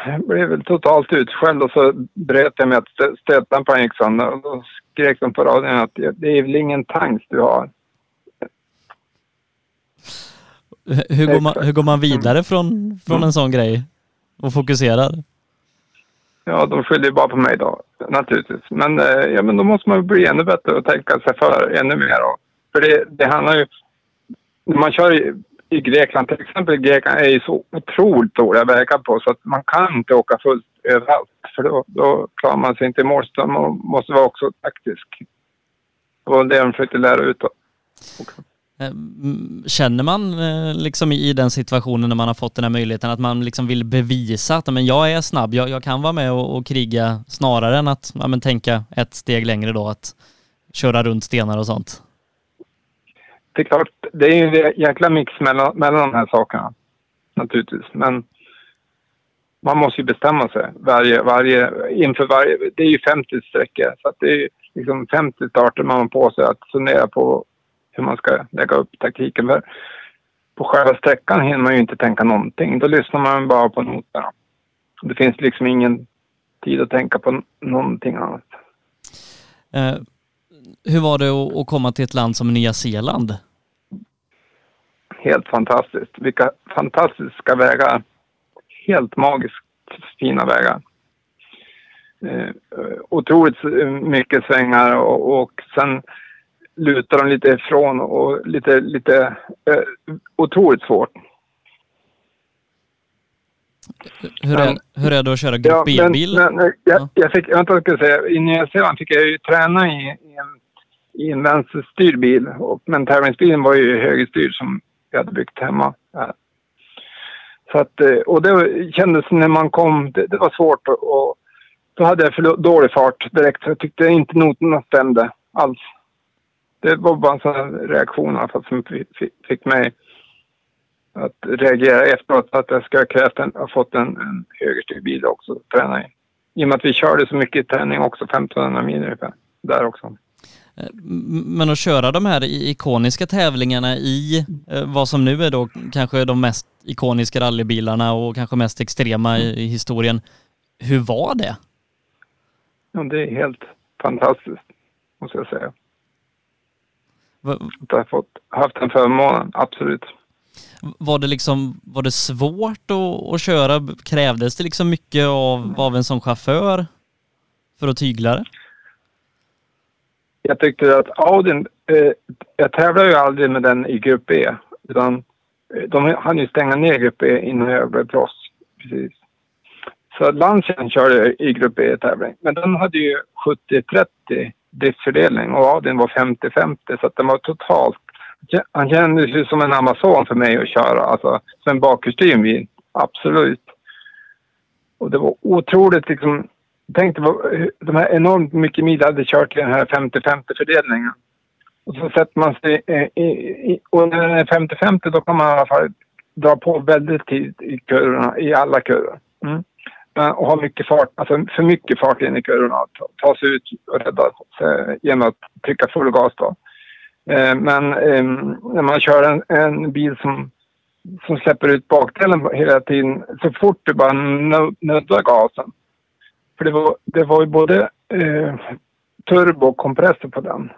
S10: Jag blev väl totalt utskälld och så bröt jag med att stötdämparen gick sönder. Och då skrek de på radion att det är väl ingen tanks du har.
S4: Hur går, man, hur går man vidare från, från en sån grej och fokuserar?
S10: Ja, de skyller ju bara på mig då, naturligtvis. Men, eh, ja, men då måste man bli ännu bättre och tänka sig för ännu mer. Då. för det, det handlar ju... När man kör i, i Grekland, till exempel Grekland är ju så otroligt dåliga vägar på så att man kan inte åka fullt överallt. För då, då klarar man sig inte i mål. och man måste vara också taktisk. Det var det de försökte lära ut då.
S4: Okay. Ehm, känner man eh, liksom i den situationen när man har fått den här möjligheten att man liksom vill bevisa att men jag är snabb, jag, jag kan vara med och, och, kriga snarare än att ja, men tänka ett steg längre då att köra runt stenar och sånt?
S10: Det är klart, det är ju en jäkla mix mellan, mellan de här sakerna naturligtvis. Men man måste ju bestämma sig varje, varje, inför varje. Det är ju 50 sträckor så att det är liksom 50 starter man har på sig att fundera på hur man ska lägga upp taktiken. För på själva sträckan hinner man ju inte tänka någonting. Då lyssnar man bara på noterna. Det finns liksom ingen tid att tänka på någonting annat.
S4: Eh, hur var det att komma till ett land som Nya Zeeland?
S10: Helt fantastiskt. Vilka fantastiska vägar. Helt magiskt fina vägar. Eh, otroligt mycket svängar och, och sen lutar de lite ifrån och lite, lite eh, otroligt svårt.
S4: Hur är, hur är det att köra grupp ja, bil?
S10: Men, men, jag, jag fick, vänta, jag ska säga, I Nya Zeeland fick jag ju träna i, i en, i en vänsterstyrd bil. Och, men tävlingsbilen var ju högerstyrd som jag hade byggt hemma. Ja. Så att, eh, och det kändes när man kom, det, det var svårt och, och då hade jag för dålig fart direkt. Så jag tyckte inte noterna stämde alls det var bara en sån reaktion alltså, som fick mig att reagera efteråt att jag ska krävt en, ha fått en, en högerstyrd bil också att träna i. I och med att vi körde så mycket i träning också, 1500 mil ungefär, där också.
S4: Eh, men att köra de här ikoniska tävlingarna i eh, vad som nu är då kanske de mest ikoniska rallybilarna och kanske mest extrema i historien. Hur var det?
S10: Ja, det är helt fantastiskt, måste jag säga. Jag har fått, haft den förmånen, absolut.
S4: Var det liksom, var det svårt att, att köra? Krävdes det liksom mycket av, av en sån chaufför för att tygla det?
S10: Jag tyckte att Audin, eh, jag tävlade ju aldrig med den i Grupp E. Utan eh, de hann ju stänga ner Grupp E innan jag blev proffs. Precis. Så Lancian körde i Grupp E-tävling. Men den hade ju 70-30 driftfördelning och den var 50-50 så att den var totalt... Han kändes ju som en Amazon för mig att köra. Alltså som en bakhjulsdriven bil. Absolut. Och det var otroligt liksom... Tänk dig vad- de här enormt mycket mil hade kört i den här 50-50 fördelningen. Och så sätter man sig i, i, i, och när den är 50-50 då kan man i alla fall dra på väldigt tid i kurvorna, i alla kurvor. Mm. Men- Och ha mycket fart, alltså för mycket fart in i kurvorna. Ta, ta sig ut och rädda sig genom att trycka full gas då. Eh, men eh, när man kör en, en bil som, som släpper ut bakdelen hela tiden, så fort du bara nuddar gasen. För det var, det var ju både eh, turbo och kompressor på den.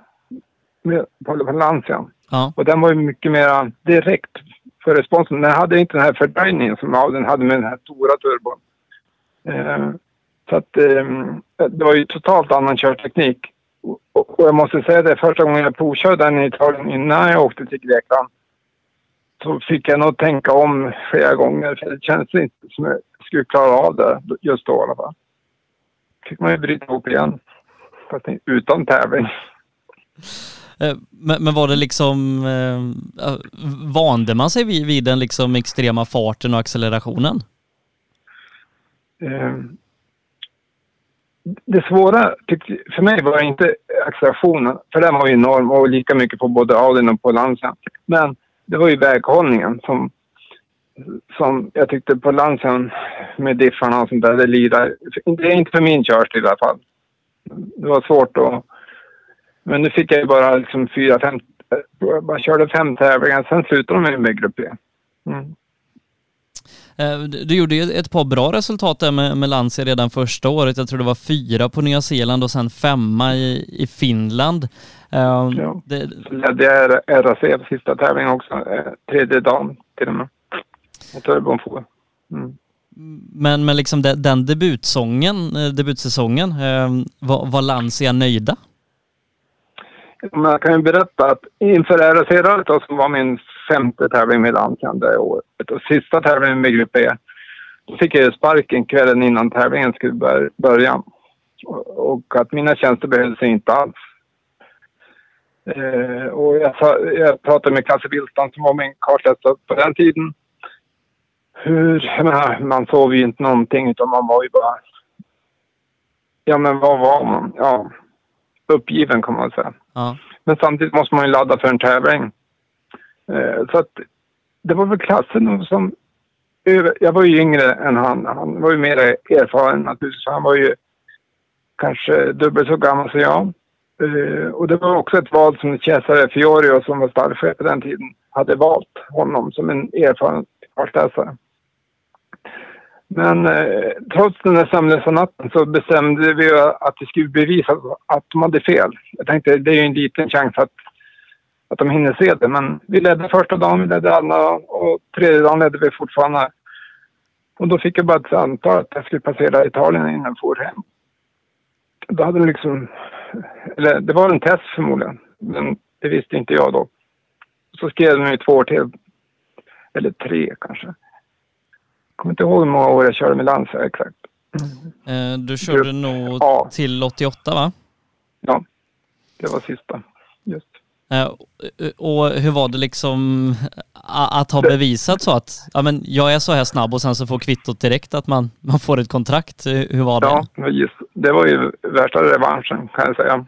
S10: Med, på, på Lancian.
S4: Ja.
S10: Och den var ju mycket mer direkt för responsen. Den hade inte den här fördröjningen som Audin hade med den här stora turbon. Eh, så att eh, det var ju totalt annan körteknik. Och, och jag måste säga det, första gången jag provkörde den i Italien innan jag åkte till Grekland så fick jag nog tänka om flera gånger för det kändes inte som jag skulle klara av det just då i alla fall. fick man ju bryta ihop igen. Fast utan tävling.
S4: Eh, men, men var det liksom, eh, vande man sig vid, vid den liksom extrema farten och accelerationen?
S10: Eh, det svåra för mig var inte accelerationen, för den var ju enorm och lika mycket på både Audin och på Lancia. Men det var ju väghållningen som, som jag tyckte på Lancian med diffarna och sånt där, det lirar. Det är inte för min körstil i alla fall. Det var svårt att... Men nu fick jag ju bara liksom fyra, fem... Jag bara körde fem tävlingar, sen slutade de med Grupp B. Mm.
S4: Eh, Du gjorde ju ett par bra resultat där med, med Lancia redan första året. Jag tror det var fyra på Nya Zeeland och sen femma i, i Finland. Eh,
S10: Ja.
S4: Det,
S10: ledde jag RAC sista tävlingen också. Eh, tredje dagen till och med. Och turbon for. Mm.
S4: men men liksom den, den debutsången, eh, debutsäsongen, eh, var, var Lancia nöjda?
S10: Men jag kan ju berätta att inför RAC-rallyt som var min femte tävling med Lancian det året och sista tävlingen med Grupp E. Då fick jag sparken kvällen innan tävlingen skulle bör- börja. Och att mina tjänster behövdes inte alls. Eh, och jag, jag pratade med Kasse Bilstam som var min kartläsare på den tiden. Hur, menar, man sov ju inte någonting utan man var ju bara... Ja men vad var man? Ja, uppgiven kan man säga.
S4: Ja.
S10: Men samtidigt måste man ju ladda för en tävling. Eh, så att det var väl klassen som... Jag var ju yngre än han. Han var ju mer erfaren naturligtvis. Han var ju kanske dubbelt så gammal som jag. Eh, och det var också ett val som Cesare Fiorio som var stallchef på den tiden hade valt honom som en erfaren kartläsare. Men eh, trots den där sömnlösa natten så bestämde vi att vi skulle bevisa att de hade fel. Jag tänkte det är ju en liten chans att, att de hinner se det. Men vi ledde första dagen, vi ledde andra dagen och tredje dagen ledde vi fortfarande. Och då fick jag bara ett samtal att jag skulle passera Italien innan jag for hem. Då hade de liksom... Eller det var en test förmodligen. Men det visste inte jag då. Så skrev de ju två år till. Eller tre kanske. Jag kommer inte ihåg hur många år jag körde med Lancia exakt.
S4: Eh, Du körde nog
S10: Ja.
S4: till 88 va?
S10: Ja, det var sista.
S4: Eh, och hur var det liksom att ha bevisat så att ja, men jag är så här snabb och sen så får kvittot direkt att man, man får ett kontrakt? Hur var det?
S10: Ja, det var just, det var ju värsta revanschen kan jag säga.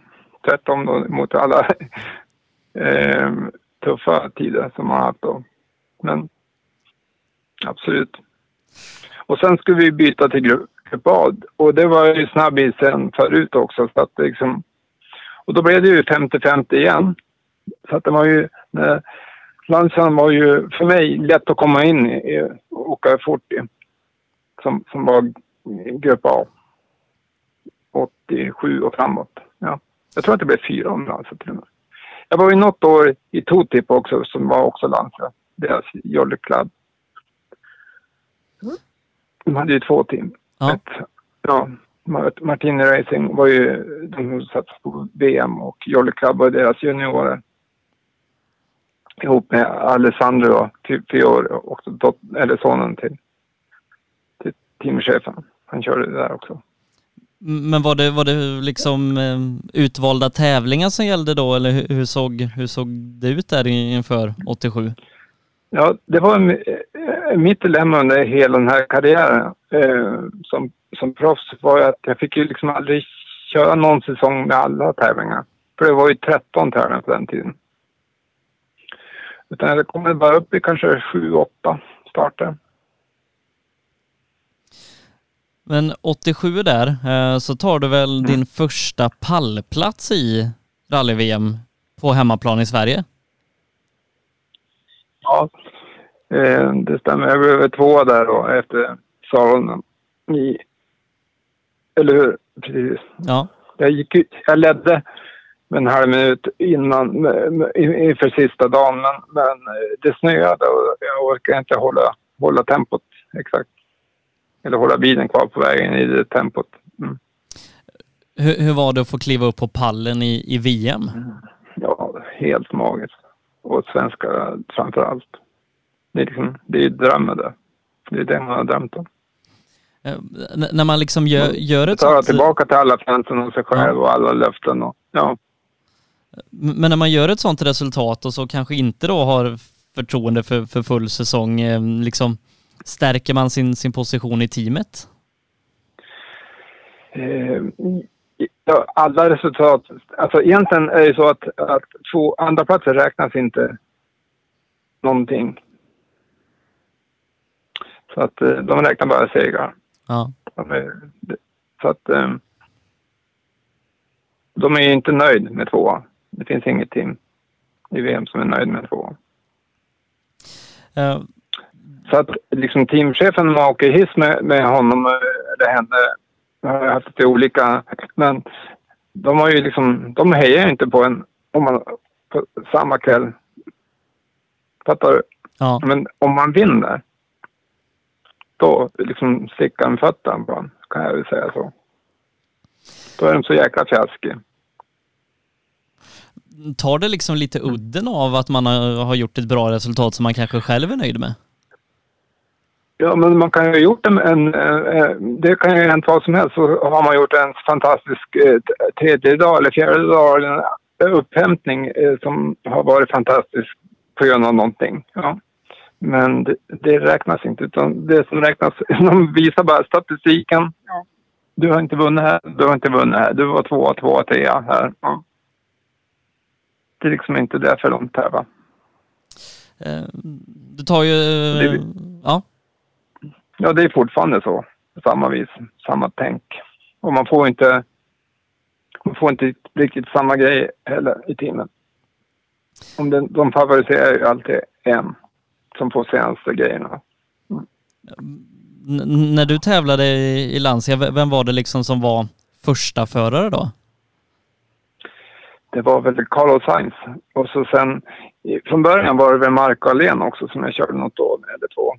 S10: Tvärtom då mot alla eh, tuffa tider som man haft då. Men absolut. Och sen skulle vi byta till grupp grupp A och det var ju snabbis sen förut också. Så att det liksom, och då blev det ju 50-50 igen. Så att det var ju, eh, Lancian var ju för mig lätt att komma in i och åka fort i. Som, som var grupp A. 87 och framåt. Ja. Jag tror att det blev 400 alltså till och med. Jag var ju något år i Totip också som var också Lancia. deras Jolly Club. De hade ju två team.
S4: Ja.
S10: Ett, ja, Mart- Martini Racing var ju de som satt på VM och Jolly Club var deras juniorer. Ihop med Alessandro typ Fiore och dot- eller sonen till, till teamchefen. Han körde det där också.
S4: Men var det, var det liksom eh, utvalda tävlingar som gällde då eller hur, såg, hur såg det ut där inför 87?
S10: Ja, det var en- eh, mitt dilemma under hela den här karriären eh, som, som proffs var att jag fick ju liksom aldrig köra någon säsong med alla tävlingar. För det var ju 13 tävlingar på den tiden. Utan det kommer bara upp i kanske 7-8 starter.
S4: Men 87 där eh, så tar du väl din första pallplats i rally-VM på hemmaplan i Sverige?
S10: Ja, eh, det stämmer. Jag blev tvåa där då efter Saronen. I, eller hur? Precis.
S4: Ja.
S10: Jag, gick, ut- jag ledde en halv minut innan, med- inför sista dagen, men, men eh, det snöade och jag orkade inte hålla, hålla tempot exakt. Eller hålla bilen kvar på vägen i det tempot. Mm.
S4: Hur, hur var det att få kliva upp på pallen i, i VM?
S10: Ja, helt magiskt. Och svenska framför allt. Det är, liksom, det är drömmen det. Det är det man har drömt om.
S4: Eh, n- när man liksom gör, gör ett sånt...
S10: tillbaka till alla fansen och sig själv och alla löften. Och, ja.
S4: Men när man gör ett sånt resultat och så kanske inte då har förtroende för, för full säsong, eh, liksom stärker man sin, sin position i teamet?
S10: Eh, alla resultat. Alltså egentligen är det så att, att två andra platser räknas inte någonting. Så att eh, de räknar bara segrar.
S4: Ja.
S10: Så att de är inte nöjd med tvåa. Det finns inget team i VM som är nöjd med tvåa.
S4: Eh,
S10: Så att liksom teamchefen, när man åker hiss med, med honom eh, eller henne, jag har haft lite olika, men de har ju liksom, de hejar inte på en om man, på samma kväll. Fattar du?
S4: Ja.
S10: Men om man vinner, då liksom sticker han fötterna på en, kan jag väl säga så. Då är de så jäkla fjäskig.
S4: Tar det liksom lite udden av att man har, gjort ett bra resultat som man kanske själv är nöjd med?
S10: Ja, men man kan ju ha gjort en, en, eh, det kan ju ha hänt vad som helst. Så har man gjort en fantastisk eh, tredje dag eller fjärde dag eller en upphämtning eh, som har varit fantastisk på grund av någonting. Ja. Men det, det räknas inte, utan det som räknas, de visar bara statistiken. Ja. Du har inte vunnit här, du har inte vunnit här, du var tvåa, tvåa, trea här. Ja. Det är liksom inte därför de tävlar.
S4: Eh, Du tar ju...
S10: Det-
S4: Ja.
S10: Ja, det är fortfarande så. Samma vis, samma tänk. Och man får inte, man får inte riktigt samma grej heller i teamet. Om den, de favoriserar ju alltid en som får senaste grejerna.
S4: N- när du tävlade i i Lancia, vem var det liksom som var första förare då?
S10: Det var väl Carlos Sainz. Och så sen, från början var det väl Marco Allén också som jag körde något år eller två.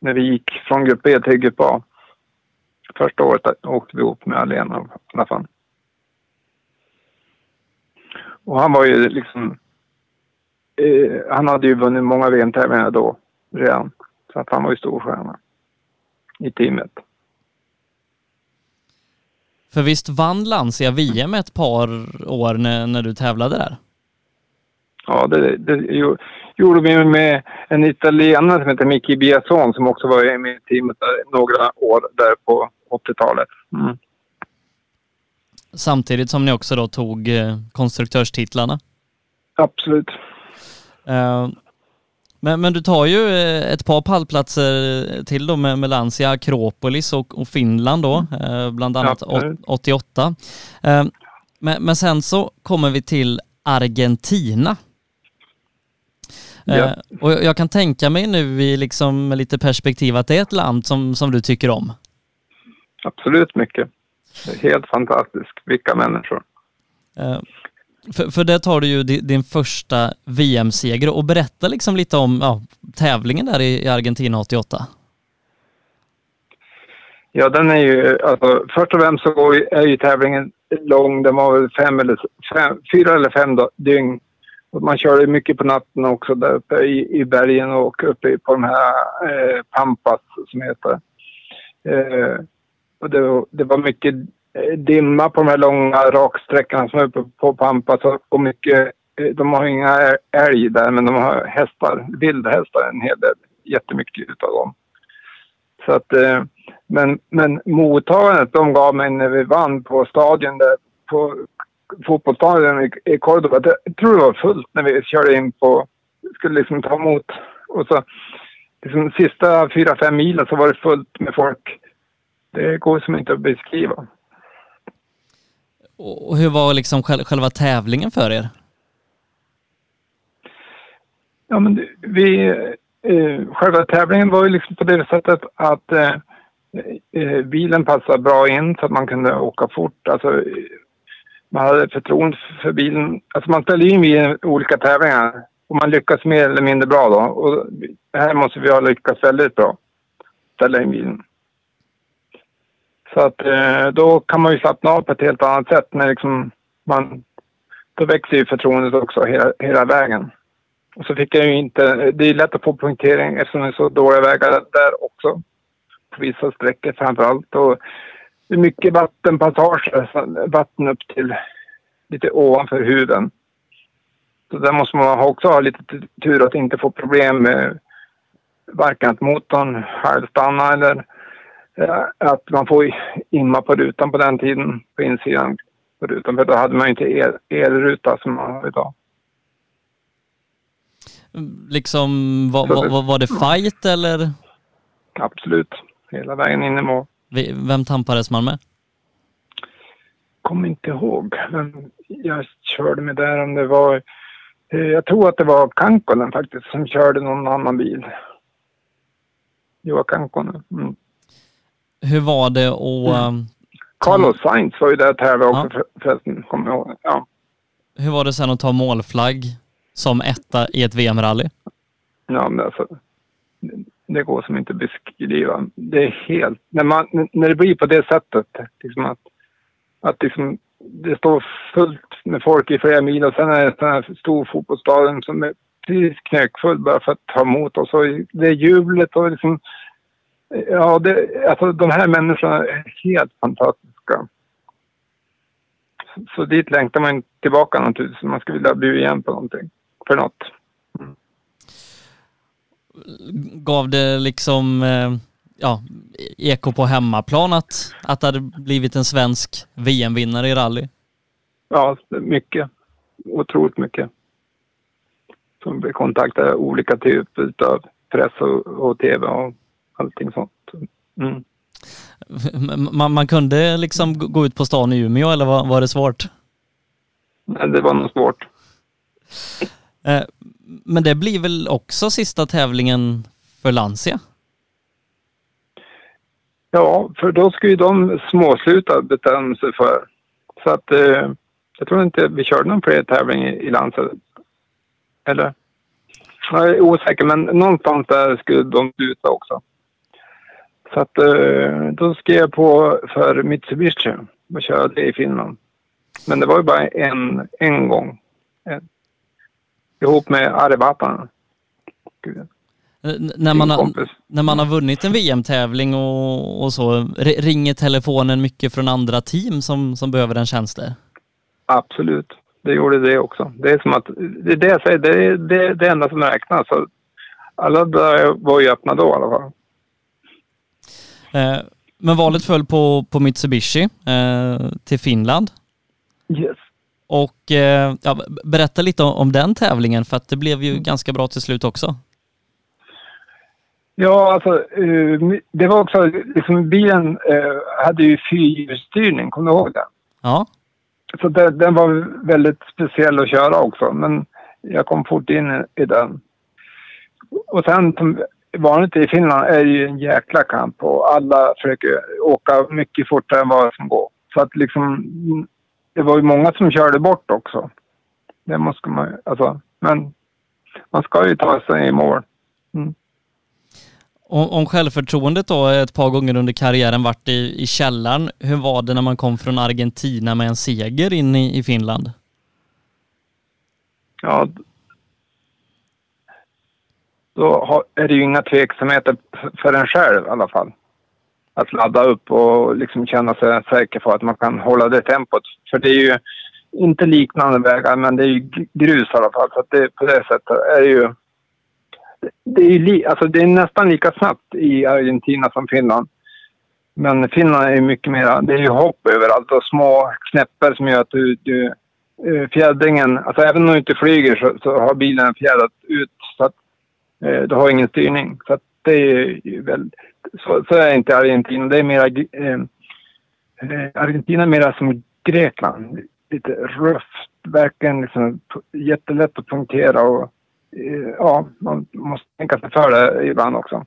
S10: När vi gick från grupp B till grupp A. Första året åkte vi ihop med Allén i alla fall. Och han var ju liksom... Eh, han hade ju vunnit många VM-tävlingar då redan. Så att han var ju stor stjärna i teamet.
S4: För visst vann Lancia VM ett par år när, när du tävlade där?
S10: Ja, det, det jo- gjorde vi med en italienare som heter Micki Biasson som också var med i teamet några år där på 80-talet. Mm.
S4: Samtidigt som ni också då tog eh, konstruktörstitlarna.
S10: Absolut.
S4: Eh, men, men du tar ju eh, ett par pallplatser till då med, med Lancia, Akropolis och, och Finland då, eh, bland annat åt- 88. Eh, men, men sen så kommer vi till Argentina.
S10: Ja.
S4: och jag kan tänka mig nu i liksom med lite perspektiv att det är ett land som, som du tycker om.
S10: Absolut mycket. Helt fantastiskt. Vilka människor.
S4: För, för där tar du ju din första VM-seger och berätta liksom lite om ja, tävlingen där i, Argentina 88.
S10: Ja, den är ju, alltså först och främst så är ju tävlingen lång. Den var väl fem eller, fem, fyra eller fem då, dygn. Man körde mycket på natten också där uppe i, i bergen och uppe på de här eh, Pampas som heter. Eh, och det, det var mycket Eh, dimma på de här långa raksträckorna som är uppe på Pampas och- och mycket, eh, de har inga älg där men de har hästar, vildhästar en hel del, jättemycket utav dem. Så att, eh, men, men mottagandet de gav mig när vi vann på stadion där på fotbollsstadion i, i Cordoba. Det, jag tror det var fullt när vi körde in på, skulle liksom ta emot. Och så liksom sista fyra, fem milen så var det fullt med folk. Det går som inte att beskriva.
S4: Och hur var liksom själva tävlingen för er?
S10: Ja, men vi, eh, själva tävlingen var ju liksom på det sättet att eh, eh, bilen passade bra in så att man kunde åka fort. Alltså, man hade förtroende för bilen. Alltså man ställde in bilen i olika tävlingar och man lyckas mer eller mindre bra då. Och här måste vi ha lyckats väldigt bra. Ställa in bilen. Så att eh, då kan man ju slappna av på ett helt annat sätt när liksom man... Då växer ju förtroendet också hela, hela vägen. Och så fick jag ju inte, det är lätt att få punktering eftersom det är så dåliga vägar där också. På vissa sträckor framför allt. Och det är mycket vattenpassager, vatten upp till lite ovanför huden. Så där måste man också ha lite tur att inte få problem med varken att motorn halvstannar eller att man får imma på rutan på den tiden, på insidan på rutan. För då hade man ju inte el, elruta som man har idag.
S4: Liksom, var, var, var- det fight eller
S10: Absolut. Hela vägen in i mål.
S4: vem tampades man med?
S10: Kommer inte ihåg vem jag körde med där. Om det var... eh, Jag tror att det var Kankonen faktiskt som körde någon annan bil. Var Kankonen. Mm.
S4: Hur var det och
S10: Carlos Sainz var ju där och tävlade också för, förresten. Kommer jag ihåg. Ja.
S4: hur var det sen att ta målflagg som etta i ett VM-rally?
S10: Ja, men alltså, det- det går som inte att beskriva. Det är helt... När, man, när det blir på det sättet, liksom att, att liksom, det står fullt med folk i flera mil och sen är det en sån här stor fotbollsstadion som är precis knökfull bara för att ta emot oss. Och det är jublet och liksom... Ja, det, alltså de här människorna är helt fantastiska. Så, så dit längtar man tillbaka naturligtvis. Man skulle vilja bli igen på någonting. För något.
S4: Gav det liksom eh, ja, eko på hemmaplan att, att det hade blivit en svensk VM-vinnare i rally?
S10: Ja, mycket. Otroligt mycket. Som vi kontaktade olika typer av press och, och tv och allting sånt. Mm.
S4: Man, man kunde liksom gå- ut på stan i Umeå eller var, var det svårt?
S10: Men det var nog svårt.
S4: Eh, Men det blir väl också sista tävlingen för Lancia?
S10: Ja, för då ska ju de småsluta bestämma sig för. Så att eh, jag tror inte vi körde någon fler tävling i, i Landsarp. Eller? Jag är osäker, men någonstans där skulle de sluta också. Så att eh, då skrev jag på för Mitsubishi och körde i Finland. Men det var ju bara en, en gång. En, ihop med Ari Vatanen.
S4: Eh, När man, har, när man har vunnit en VM-tävling och, och så, ringer telefonen mycket från andra team som, som behöver en tjänster?
S10: Absolut. Det gjorde det också. Det är som att, det är det jag säger, det är det, det enda som räknas. Alla dörrar var ju öppna då i alla fall.
S4: Eh, Men valet föll på, på Mitsubishi eh, till Finland.
S10: Yes.
S4: Och eh, ja, berätta lite om, om den tävlingen för att det blev ju ganska bra till slut också.
S10: Ja, alltså det var också, liksom bilen hade ju fyrhjulsstyrning, kommer du ihåg det?
S4: Ja.
S10: Så det, den var väldigt speciell att köra också, men jag kom fort in i, den. Och sen vanligt i Finland är det ju en jäkla kamp och alla försöker åka mycket fortare än vad som går. Så att liksom, det var ju många som körde bort också. Det måste man alltså, men man ska ju ta sig i mål. Mm.
S4: Om, om självförtroendet då ett par gånger under karriären varit i, i källaren, hur var det när man kom från Argentina med en seger in i, i Finland?
S10: Ja, då är det ju inga tveksamheter för en själv i alla fall. Att ladda upp och liksom känna sig säker på att man kan hålla det tempot. För det är ju inte liknande vägar, men det är ju grus i alla fall. Så att det, på det sättet är det ju... Det är, li, alltså det är nästan lika snabbt i Argentina som Finland. Men Finland är ju mycket mer... Det är ju hopp överallt och små knäppar som gör att du... du eh, fjädringen... Alltså även om du inte flyger så, så har bilen fjädrat ut Eh, du har ingen styrning. Så att det är ju väldigt... Så, så är inte Argentina. Det är mera... Eh, eh, Argentina är mera som Grekland lite rufft, verkligen liksom jättelätt att punktera och eh, ja, man måste tänka sig för det ibland också.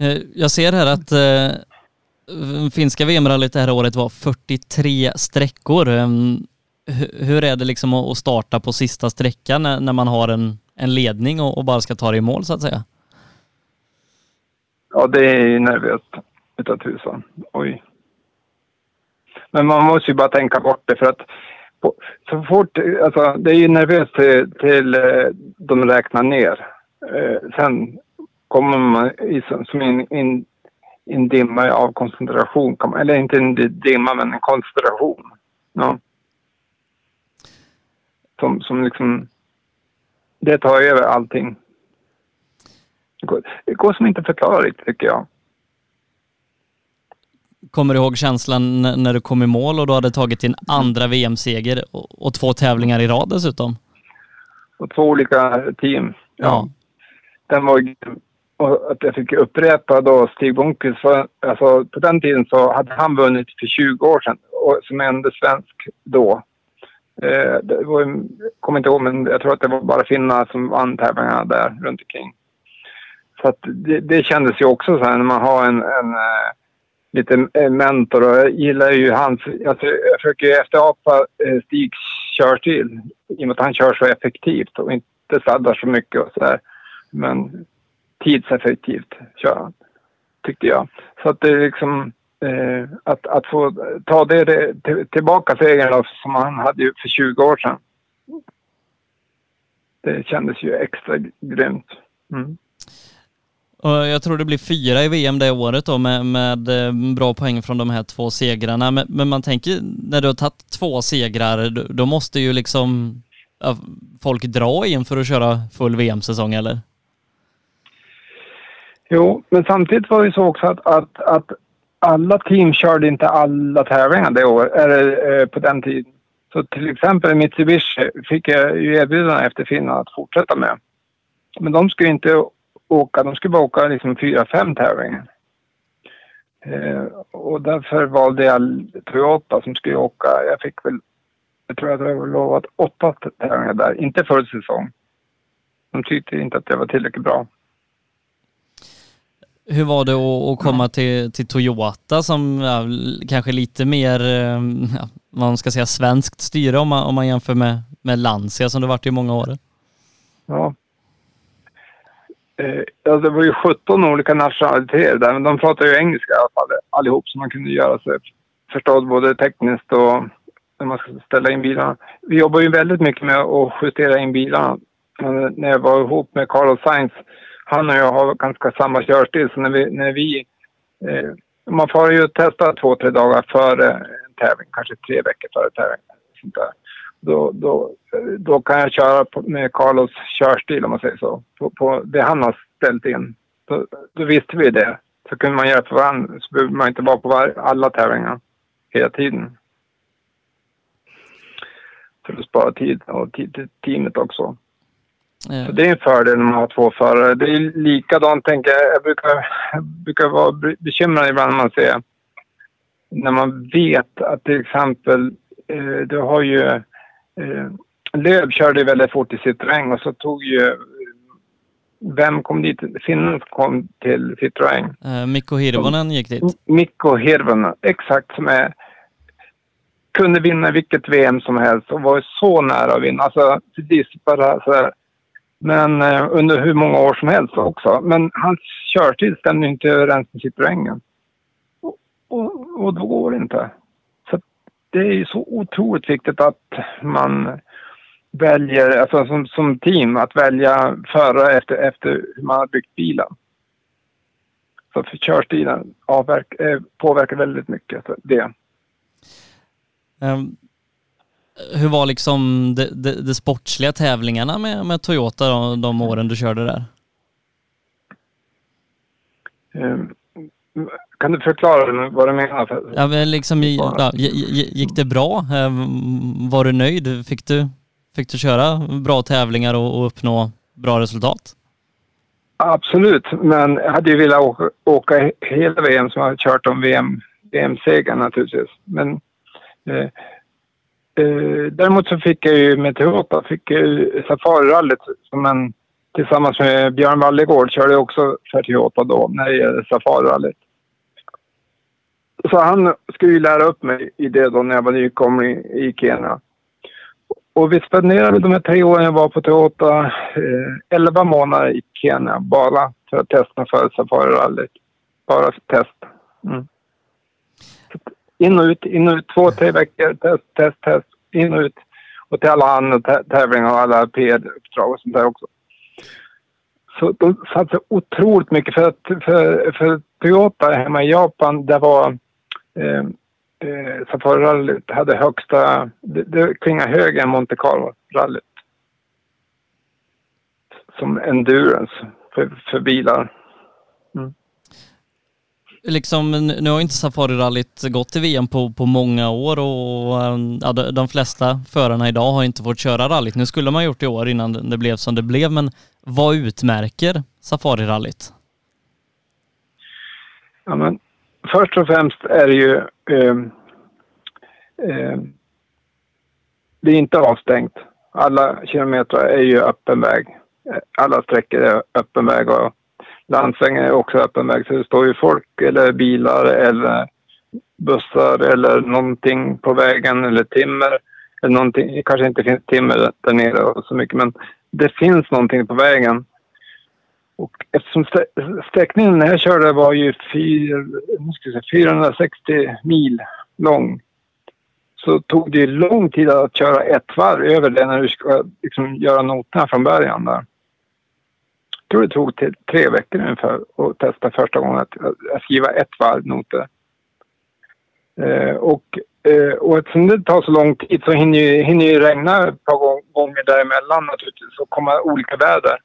S4: Eh, jag ser här att eh, finska VM-rallyt det här året var 43 sträckor. Ehm, hur är det liksom att starta på sista sträckan när man har en, en ledning och, bara ska ta det i mål så att säga?
S10: Ja, det är nervöst utav tusan. Oj. Men man måste ju bara tänka bort det för att på, så fort, alltså det är ju nervöst till, till eh, de räknar ner. Eh, sen kommer man i, som in, in, en dimma av koncentration, eller inte en dimma men en koncentration. Ja. Som, som liksom, det tar över allting. Det går, det går som inte att förklara riktigt tycker jag.
S4: Kommer du ihåg känslan när du kom i mål och du hade tagit din andra VM-seger och två tävlingar i rad dessutom?
S10: Och två olika team, ja. ja. Den var och att jag fick upprepa då Stig Blomqvist, alltså på den tiden så hade han vunnit för 20 år sedan och som enda svensk då. Eh, det var, jag kommer inte ihåg men jag tror att det var bara finnar som vann tävlingarna där runt omkring. Så att det, det kändes ju också så här när man har en, en eh, lite eh, mentor och jag gillar ju hans... Alltså, jag försöker ju efterapa Stigs körstil i och med att han kör så effektivt och inte sladdar så mycket och så där. Men tidseffektivt kör han, tyckte jag. Så att det är liksom... Eh, att, att få ta det, det till, tillbaka segern som han hade ju för 20 år sedan. Det kändes ju extra grymt. Mm.
S4: Och jag tror det blir fyra i VM det året då med, med eh, bra poäng från de här två segrarna. Men, men man tänker när du har tagit två segrar, då, måste ju liksom folk dra in för att köra full VM-säsong eller?
S10: Jo, men samtidigt var det så också att, att, att alla team körde inte alla tävlingar det år, eller, eh, på den tiden. Så till exempel Mitsubishi fick jag ju erbjudande efter Finland att fortsätta med. Men de skulle inte åka, de skulle bara åka liksom fyra, fem tävlingar. Eh, och därför valde jag Toyota som skulle åka, jag fick väl, jag tror att jag var lovat åtta tävlingar där, inte full säsong. De tyckte inte att det var tillräckligt bra.
S4: Hur var det att, komma till, till Toyota som ja, kanske lite mer, eh, ja, vad man ska säga, svenskt styre om man, om man jämför med, med Lancia som det varit i många år?
S10: Ja, Eh, ja, det var ju 17 olika nationaliteter där, men de pratade ju engelska i alla fall allihop så man kunde göra sig förstådd både tekniskt och när man ska ställa in bilarna. Vi jobbar ju väldigt mycket med att justera in bilarna. Men när jag var ihop med Carlos Sainz, han och jag har ganska samma körstil, så när vi, när vi eh, man får ju testa två, tre dagar före en tävling, kanske tre veckor före tävling. Sånt där då, då, då kan jag köra på, med Carlos körstil om man säger så. På, på det han har ställt in. Då, då visste vi det. Så kunde man hjälpa varandra. Så behöver man inte vara på var, alla tävlingar hela tiden. För att spara tid och tid till teamet också. Så det är en fördel när man har två förare. Det är likadant tänker jag. Jag brukar, jag brukar vara bekymrad ibland när man ser när man vet att till exempel eh, du har ju eh, Löv körde väldigt fort i Citroën och så tog ju vem kom dit? Finnen kom till Citroën.
S4: Uh, Mikko Hirvonen gick dit.
S10: Mikko Hirvonen, exakt som är kunde vinna vilket VM som helst och var så nära att vinna. Alltså precis bara så här. Men eh, under hur många år som helst också. Men hans körtid stämmer inte överens med Citroengen. Och, och, och då går det inte. Så det är ju så otroligt viktigt att man väljer, alltså som, som team, att välja förare efter, efter hur man har byggt bilen. Så för körstilen avverk, eh, påverkar väldigt mycket det.
S4: Um, hur var liksom de, de, de sportsliga tävlingarna med, med Toyota de, de åren du körde där?
S10: Um, kan du förklara vad du menar?
S4: Ja, men liksom, ja, gick det bra? Ehm, var du nöjd? Fick du, fick du köra bra tävlingar och, och uppnå bra resultat?
S10: Absolut, men jag hade ju velat åka, åka hela VM som jag har kört om VM, VM-segern naturligtvis. Men eh, Eh, däremot så fick jag ju med Toyota, fick jag ju Safarirallyt som en tillsammans med Björn Wallegård körde jag också för Toyota då när det gällde Safarirallyt. Så han skulle ju lära upp mig i det då när jag var nykomling i Kenya. Och vi spenderade de här tre åren jag var på Toyota eh, 11 månader i Kenya bara för att testa för Safarirallyt. Bara för test. Mm. In och ut, in och ut, två, tre veckor, test, test, test, in och ut. Och till alla andra tävlingar och alla PR-uppdrag och sånt där också. Så de satsade otroligt mycket för att för, för Toyota hemma i Japan, det var eh, eh, Safari-rallyt hade högsta, det, det klingar högre än Monte Carlo-rallyt. Som endurance för, för bilar. Mm.
S4: Liksom, nu har inte Safari-rallyt gått till VM på, på många år och ehm, ja, de flesta förarna idag har inte fått köra rallyt. Nu skulle man gjort det i år innan det blev som det blev, men vad utmärker Safari-rallyt?
S10: Ja, men först och främst är det ju... Eh, eh, det är inte avstängt. Alla kilometer är ju öppen väg. Alla sträckor är öppen väg och landsvägen är också öppen väg. Så det står ju folk eller bilar eller bussar eller någonting på vägen eller timmer. Eller någonting. Det kanske inte finns timmer där nere och så mycket men det finns någonting på vägen. Och eftersom sträckningen när jag körde var ju 460 mil lång så tog det lång tid att köra ett varv över det när du ska liksom göra noterna från början. Där. Jag tror det tog till tre veckor ungefär att testa första gången att, att skriva ett varv noter. Eh, och, eh, och eftersom det tar så lång tid så hinner ju, hinner ju regna ett par gånger däremellan naturligtvis och komma olika väder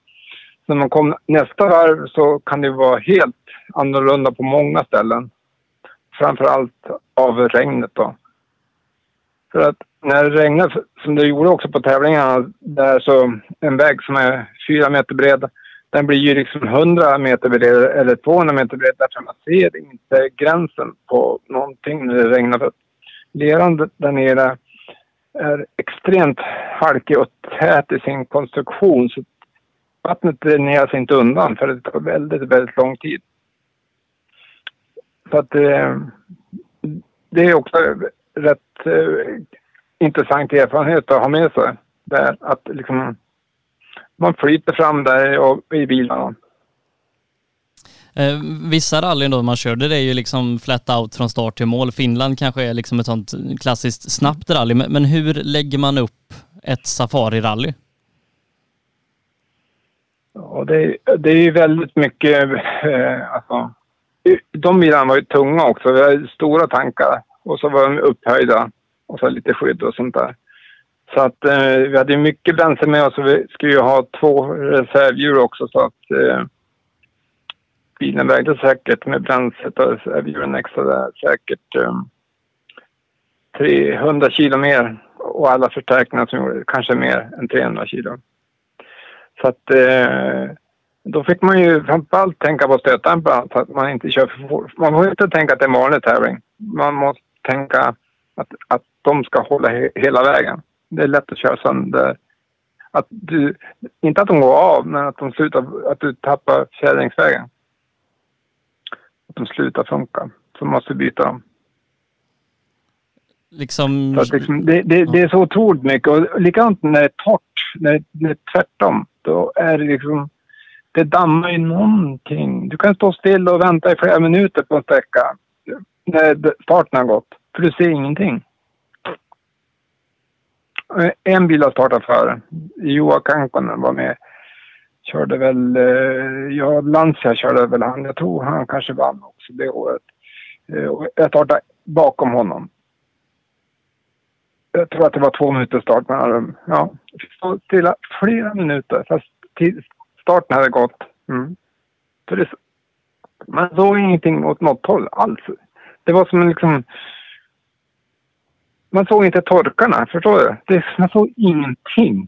S10: när man kommer nästa varv så kan det vara helt annorlunda på många ställen. Framförallt av regnet då. För att när det regnar, som det gjorde också på tävlingarna, där så en väg som är fyra meter bred, den blir ju liksom 100 meter bred eller 200 meter bred därför man ser inte gränsen på någonting när det regnar. För leran där nere är extremt halkig och tät i sin konstruktion. Så vattnet dräneras inte undan för det tar väldigt, väldigt lång tid. Så att eh, det är också rätt eh, intressant erfarenhet att ha med sig. Där att liksom man flyter fram där och, i bilarna.
S4: Eh, vissa rallyn då man körde det är ju liksom flat out från start till mål. Finland kanske är liksom ett sånt klassiskt snabbt rally. Men, men hur lägger man upp ett safari-rally?
S10: Ja, det, det är ju väldigt mycket... Eh, alltså, de bilarna var ju tunga också. Vi hade stora tankar och så var de upphöjda och så lite skydd och sånt där. Så att eh, vi hade mycket bränsle med oss och vi skulle ju ha två reservdjur också så att eh, bilen vägde säkert med bränslet och reservdjuren extra där säkert eh, 300 kilo mer och alla förstärkningar som gjorde kanske mer än 300 kilo. Så att eh, då fick man ju framförallt tänka på stötdämparen så att man inte kör för fort. Man får inte tänka att det är en vanlig tävling. Man måste tänka att, att de ska hålla he hela vägen. Det är lätt att köra sönder. Att du, inte att de går av, men att de slutar, att du tappar fjädringsvägen. Att de slutar funka. Så måste du byta dem.
S4: liksom...
S10: Så liksom, det, det, det är så otroligt mycket. Och likadant när det är torrt, när, när det är tvärtom. Då är det liksom... Det dammar ju någonting. Du kan stå still och vänta i flera minuter på en sträcka när starten har gått. För du ser ingenting. Eh, en bil har startat före. Joa Kankonen var med. Körde väl... Eh, ja, Lancia körde väl han. Jag tror han kanske vann också det året. Eh, och Jag startade bakom honom. Jag tror att det var två minuter start mellan Ja, jag stilla flera minuter fast starten hade gått. Mm. För det, man såg ingenting åt något håll alls. Det var som en liksom... Man såg inte torkarna, förstår du? Det, man såg ingenting.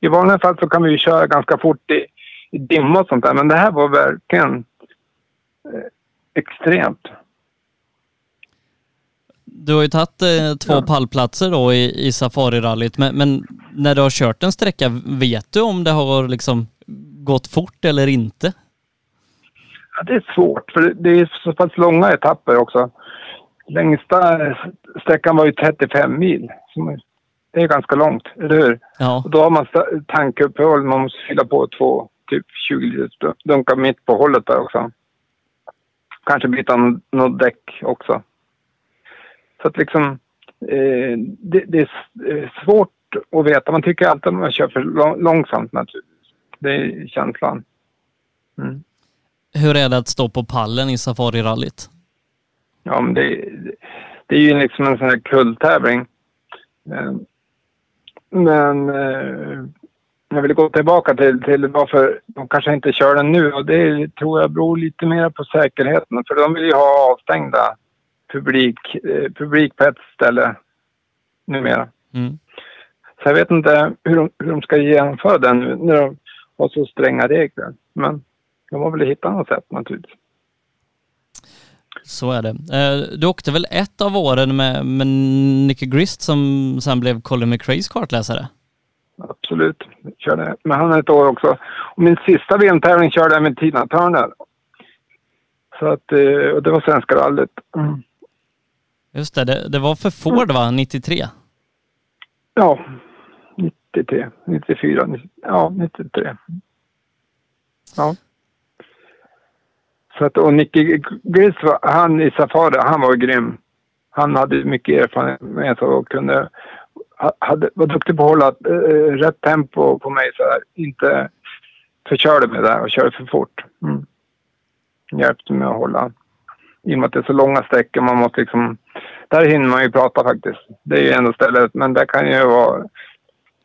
S10: I vanliga fall så kan vi ju köra ganska fort i, i dimma och sånt där, men det här var verkligen eh, extremt.
S4: Du har ju tagit eh, två pallplatser då i, i Safari-rallyt, men, men när du har kört en sträcka, vet du om det har liksom gått fort eller inte?
S10: Ja, det är svårt, för det- det är så pass långa etapper också. Längsta sträckan var ju 35 mil. Det är ganska långt, eller hur?
S4: Ja.
S10: Och då har man tankuppehåll, man måste fylla på två, typ 20 liter dunkar mitt på hållet där också. Kanske byta nå- något däck också. Så att liksom, eh, det, det är eh, svårt att veta. Man tycker alltid att man kör för lång- långsamt naturligtvis. Det är känslan. Mm.
S4: Hur är det att stå på pallen i Safari-rallyt?
S10: Ja, men det, det är ju liksom en sån här kulltävling. Eh, Men eh, jag vill gå tillbaka till, till varför de kanske inte kör den nu och det tror jag beror lite mer på säkerheten. För de vill ju ha avstängda publik, eh, publik på ett ställe numera.
S4: Mm.
S10: Så jag vet inte hur de, hur de ska genomföra den nu när de har så stränga regler. Men de har väl hittat något sätt naturligtvis.
S4: Så är det. Eh, Du åkte väl ett av åren med, med Nicky Grist som sen blev Colin McRaes kartläsare?
S10: Absolut. Jag Körde med han ett år också. Och min sista VM-tävling körde jag med Tina Turner. Så att, eh, och det var Svenska rallyt. Mm.
S4: Just det, det, det var för Ford va, 93?
S10: Ja, 93, 94, 90, ja 93. Ja. Så att, och Nicky Gris, han i Safari, han var grym. Han hade mycket erfarenhet och kunde, hade, var duktig på att hålla eh, rätt tempo på mig så här. Inte förkörde mig där och körde för fort. Mm. Hjälpte mig att hålla. I och med att det är så långa sträckor, man måste liksom... Där hinner man ju prata faktiskt. Det är ju ändå stället, men där kan ju vara...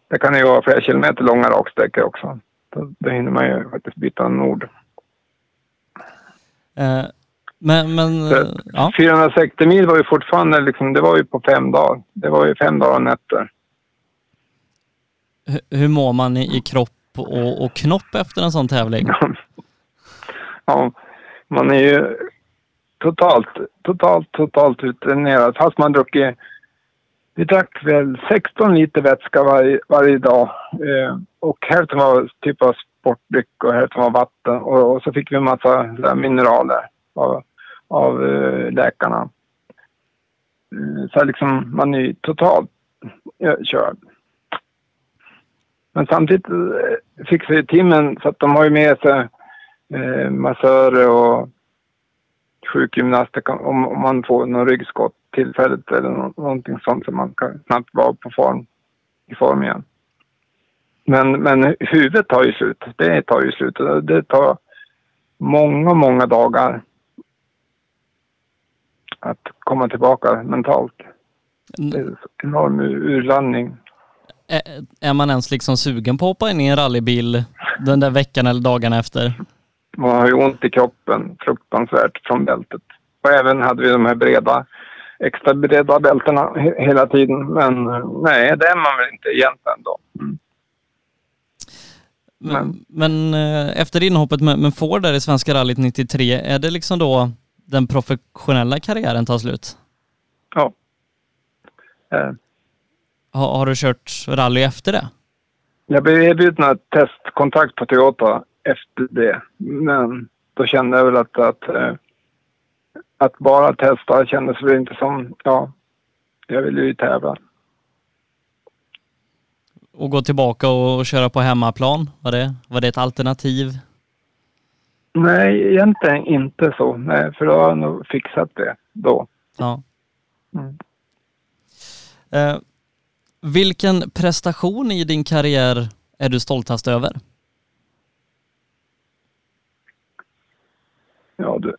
S10: Det kan ju vara flera kilometer långa raksträckor också. Då, då hinner man ju faktiskt byta en ord.
S4: Eh, Men, men eh, ja.
S10: 460 mil var ju fortfarande liksom, det var ju på fem dagar. Det var ju fem dagar och nätter.
S4: Hur- hur mår man i, i kropp och, och knopp efter en sån tävling?
S10: Ja, man är ju totalt, totalt, totalt utdränerad. Fast man druckit... Vi drack väl 16 liter vätska varje, varje dag. Eh, och hälften var typ av sportdryck och hälften var vatten. Och, och så fick vi en massa mineraler av, av eh, läkarna. Eh, så liksom, man är ju totalt eh, körd. Men samtidigt fixar ju timmen så att de har ju med sig eh, massörer och sjukgymnaster om, om man får någon ryggskott tillfälligt eller någonting sånt så man kan snabbt vara på form, i form igen. Men, men huvudet tar ju slut. Det tar ju slut. Det tar många, många dagar att komma tillbaka mentalt. Det är en enorm ur- urladdning.
S4: Är, är man ens liksom sugen på att hoppa in i en rallybil den där veckan eller dagarna efter?
S10: Man har ju ont i kroppen fruktansvärt från bältet. Och även hade vi de här breda, extra breda bältena he- hela tiden. Men nej, det är man väl inte egentligen då.
S4: Men, men eh, efter inhoppet med, med Ford där i Svenska rallyt 93, är det liksom då den professionella karriären tar slut?
S10: Ja. Eh,
S4: Har, har du kört rally efter det?
S10: Jag blev erbjuden ett testkontrakt på Toyota efter det. Men då kände jag väl att, att, eh, att bara testa kändes väl inte som... Ja, jag vill ju tävla.
S4: Och gå tillbaka och köra på hemmaplan, var det, var det ett alternativ?
S10: Nej, egentligen inte så. Nej, för då har jag nog fixat det då.
S4: Ja.
S10: Mm.
S4: Eh, vilken prestation i din karriär är du stoltast över?
S10: Ja, det,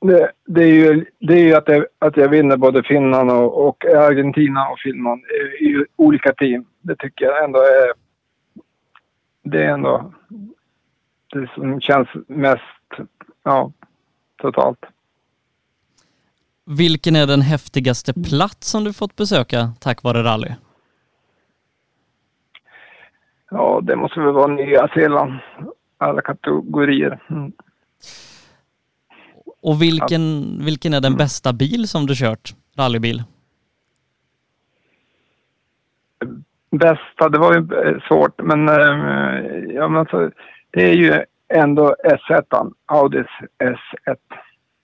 S10: det, det, är ju, det är ju att, jag, att jag vinner både Finland och, och Argentina och Finland i, i olika team. Det tycker jag ändå är... Det är ändå det som känns mest, ja, totalt.
S4: Vilken är den häftigaste plats som du fått besöka tack vare rally?
S10: Ja, det måste väl vara Nya Zeeland. Alla kategorier. Mm.
S4: Och vilken, vilken är den bästa bil som du kört? Rallybil?
S10: Bästa, det var ju eh, svårt, men, eh, ja, men alltså, det är ju ändå S1, Audis S1.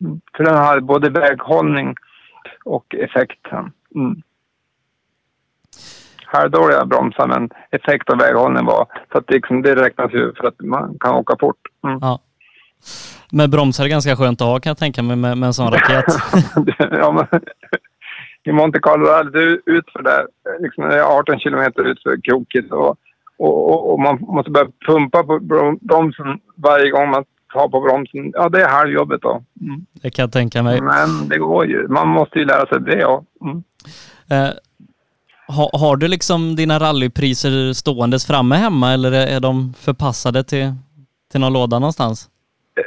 S10: Mm. För den har både väghållning och effekt. Mm. Halvdåliga bromsar, men effekt och väghållning var... Så att liksom, det räknas ju för att man kan åka fort. Mm.
S4: Ja. Men bromsar är ganska skönt att ha kan jag tänka mig med, med en sån raket.
S10: ja, men, I Monte Carlo är det utför där, liksom det är 18 kilometer utför krokigt och, och, och, och, man måste börja pumpa på bromsen varje gång man tar på bromsen. Ja, det är halvjobbet då. Mm.
S4: Det kan jag tänka mig.
S10: Men det går ju. Man måste ju lära sig det, ja. Mm.
S4: Eh, har, har du liksom dina rallypriser ståendes framme hemma eller är de förpassade till, till någon låda någonstans?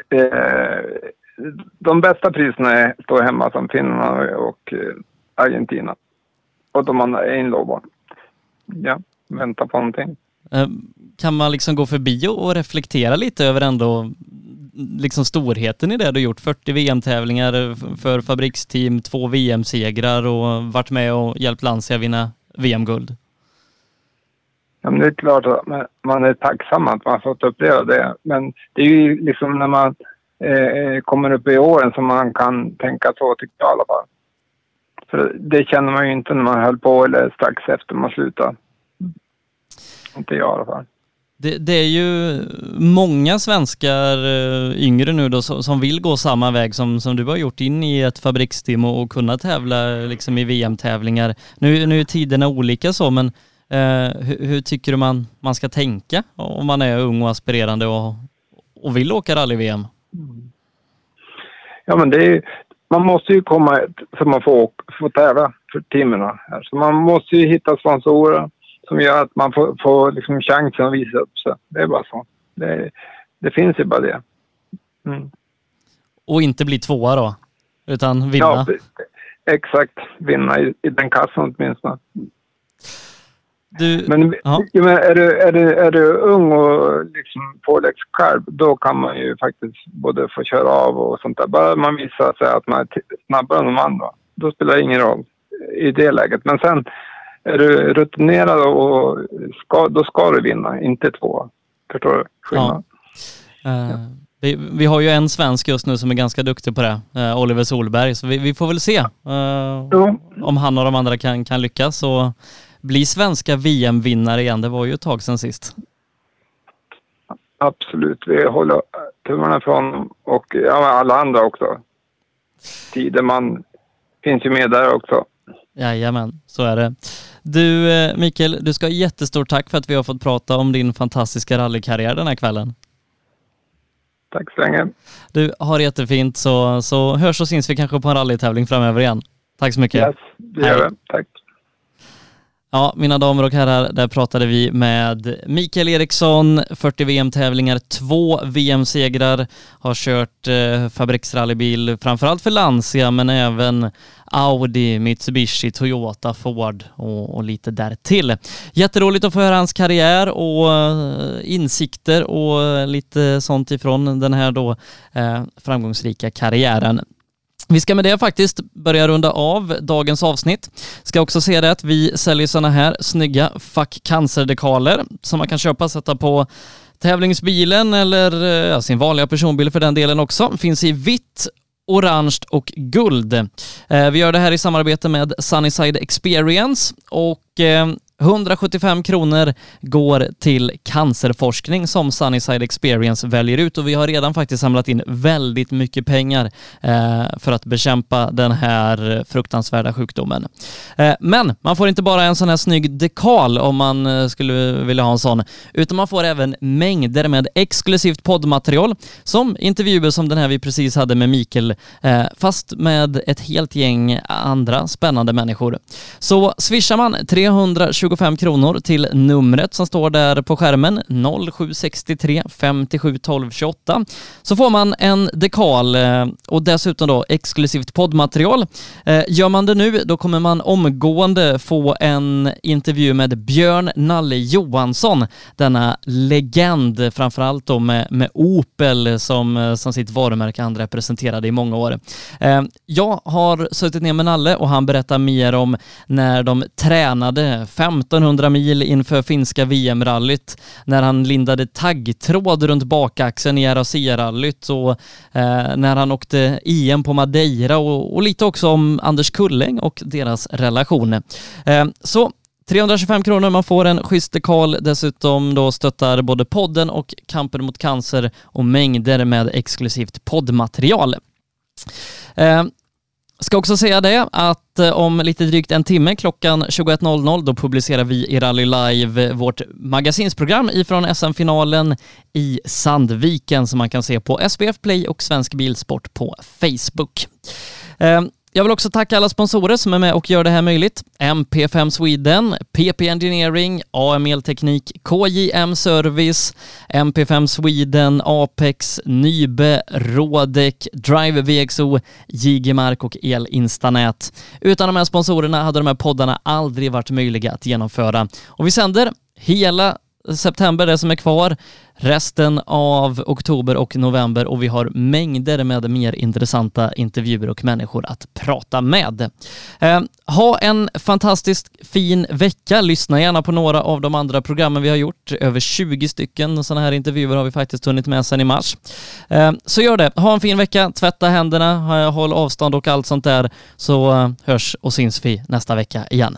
S10: Eh, de bästa priserna står hemma som Finland och eh, Argentina. Och de andra är inlovade. Ja, vänta på någonting.
S4: Eh, kan man liksom gå förbi och reflektera lite över ändå liksom storheten i det du gjort? 40 VM-tävlingar för fabriksteam, två VM-segrar och varit med och hjälpt Lancia vinna VM-guld.
S10: Ja, men det är klart att man är tacksam att man har fått uppleva det. Men det är ju liksom när man eh, kommer upp i åren som man kan tänka så, tycker jag i alla fall. För det känner man ju inte när man höll på eller strax efter man slutade. Inte jag i alla fall.
S4: Det, det, är ju många svenskar eh, yngre nu då som vill gå samma väg som, som du har gjort in i ett fabriksteam och, och kunna tävla liksom i VM-tävlingar. Nu, nu är tiderna olika så men Eh, hur, hur, tycker du man, man ska tänka om man är ung och aspirerande och, och vill åka rally-VM?
S10: Ja, men det är, man måste ju komma så man får, får tävla för teamen. Så man måste ju hitta sponsorer som gör att man får, får liksom chansen att visa upp sig. Det är bara så. Det, det finns ju bara det. Mm.
S4: Och inte bli tvåa då? Utan vinna? Ja,
S10: exakt. Vinna i, i den kassan åtminstone.
S4: Du,
S10: men, ja. men är, du, är, du, är du ung och liksom påläggskalv, då kan man ju faktiskt både få köra av och sånt där. Bara man visar sig att man är snabbare än de andra, då spelar det ingen roll i det läget. Men sen är du rutinerad och ska, då ska du vinna, inte två. Förstår du skillnaden?
S4: Ja. Uh, ja. vi, vi, har ju en svensk just nu som är ganska duktig på det, uh, Oliver Solberg, så vi, vi får väl se uh, om han och de andra kan, kan lyckas. Och, bli svenska VM-vinnare igen. Det var ju ett tag sedan sist.
S10: Absolut. Vi håller tummarna från och ja, alla andra också. Tideman finns ju med där också.
S4: Jajamän, så är det. Du eh, Mikael, du ska ha jättestort tack för att vi har fått prata om din fantastiska rallykarriär den här kvällen.
S10: Tack så länge.
S4: Du, har det jättefint så, så hörs och syns vi kanske på en rallytävling framöver igen. Tack så mycket.
S10: Yes, det gör vi. Tack.
S4: Ja, mina damer och herrar, där pratade vi med Mikael Eriksson, 40 VM-tävlingar, två VM-segrar, har kört eh, fabriksrallybil framförallt för Lancia men även Audi, Mitsubishi, Toyota, Ford och, och lite därtill. Jätteroligt att få höra hans karriär och eh, insikter och lite sånt ifrån den här då eh, framgångsrika karriären. Vi ska med det faktiskt börja runda av dagens avsnitt. Ska också se det att vi säljer sådana här snygga Fuck Cancer-dekaler som man kan köpa och sätta på tävlingsbilen eller eh, ja, sin vanliga personbil för den delen också. Finns i vitt orange och guld. Eh, vi gör det här i samarbete med Sunnyside Experience och eh, 175 kronor går till cancerforskning som Sunnyside Experience väljer ut och vi har redan faktiskt samlat in väldigt mycket pengar eh, för att bekämpa den här fruktansvärda sjukdomen. Eh, men man får inte bara en sån här snygg dekal om man eh, skulle vilja ha en sån, utan man får även mängder med exklusivt poddmaterial som intervjuer som den här vi precis hade med Mikael, eh, fast med ett helt gäng andra spännande människor. Så swishar man 320 25 kronor till numret som står där på skärmen 0763 57 12 28 så får man en dekal eh, och dessutom då exklusivt poddmaterial. Eh, gör man det nu då kommer man omgående få en intervju med Björn Nalle Johansson, denna legend framförallt då med, med Opel som, eh, som sitt varumärke han representerade i många år. Jag har suttit ner med Nalle och han berättar mer om när de tränade fem 1500 mil inför finska VM-rallyt när han lindade taggtråd runt bakaxeln i RAC-rallyt och eh, när han åkte EM på Madeira och, och, lite också om Anders Kulling och deras relation. Eh, så 325 kronor, man får en schysst dekal, dessutom då stöttar både podden och kampen mot cancer och mängder med exklusivt poddmaterial. Eh, Ska också säga det att eh, om lite drygt en timme klockan 21.00 då publicerar vi i Rally Live vårt magasinsprogram ifrån SM-finalen i Sandviken som man kan se på SBF Play och Svensk Bilsport på Facebook. Ehm, jag vill också tacka alla sponsorer som är med och gör det här möjligt. MP5 Sweden, PP Engineering, AM Elteknik, KJM Service, MP5 Sweden, Apex, Nybe, Rådek, Drive VXO, JG-Mark och Elinstanät. Utan de här sponsorerna hade de här poddarna aldrig varit möjliga att genomföra. Och vi sänder hela september, det som är kvar, resten av oktober och november och vi har mängder med mer intressanta intervjuer och människor att prata med. Eh, ha en fantastiskt fin vecka. Lyssna gärna på några av de andra programmen vi har gjort. Över 20 stycken sådana här intervjuer har vi faktiskt hunnit med sedan i mars. Eh, så gör det. Ha en fin vecka, tvätta händerna, håll avstånd och allt sånt där så eh, hörs och syns vi nästa vecka igen.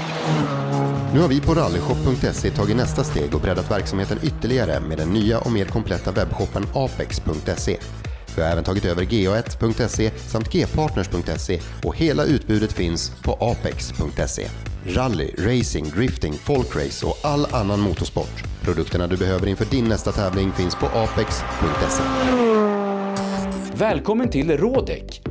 S1: Nu har vi på rallyshop.se tagit nästa steg och breddat verksamheten ytterligare med den nya och mer kompletta webbshoppen apex.se. Vi har även tagit över ga1.se samt gpartners.se och hela utbudet finns på apex.se. Rally, racing, drifting, folkrace och all annan motorsport. Produkterna du behöver inför din nästa tävling finns på apex.se.
S2: Välkommen till Rådek!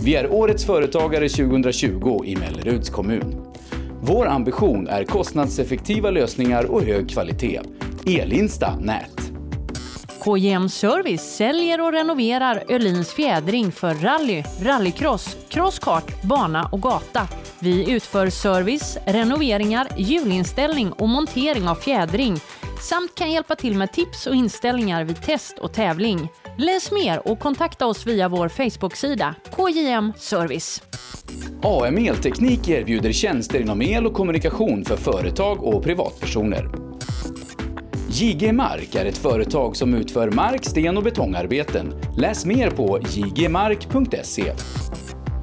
S2: Vi är Årets Företagare 2020 i Melleruds kommun. Vår ambition är kostnadseffektiva lösningar och hög kvalitet. Elinsta Nät.
S3: KJM Service säljer och renoverar Öhlins fjädring för rally, rallycross, crosskart, bana och gata. Vi utför service, renoveringar, hjulinställning och montering av fjädring samt kan hjälpa till med tips och inställningar vid test och tävling. Läs mer och kontakta oss via vår Facebook-sida KJM Service.
S2: AM Elteknik erbjuder tjänster inom el och kommunikation för företag och privatpersoner. JG Mark är ett företag som utför mark-, sten och betongarbeten. Läs mer på jgmark.se.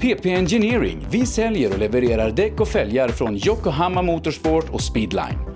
S2: PP Engineering. Vi säljer och levererar däck och fälgar från Yokohama Motorsport och Speedline.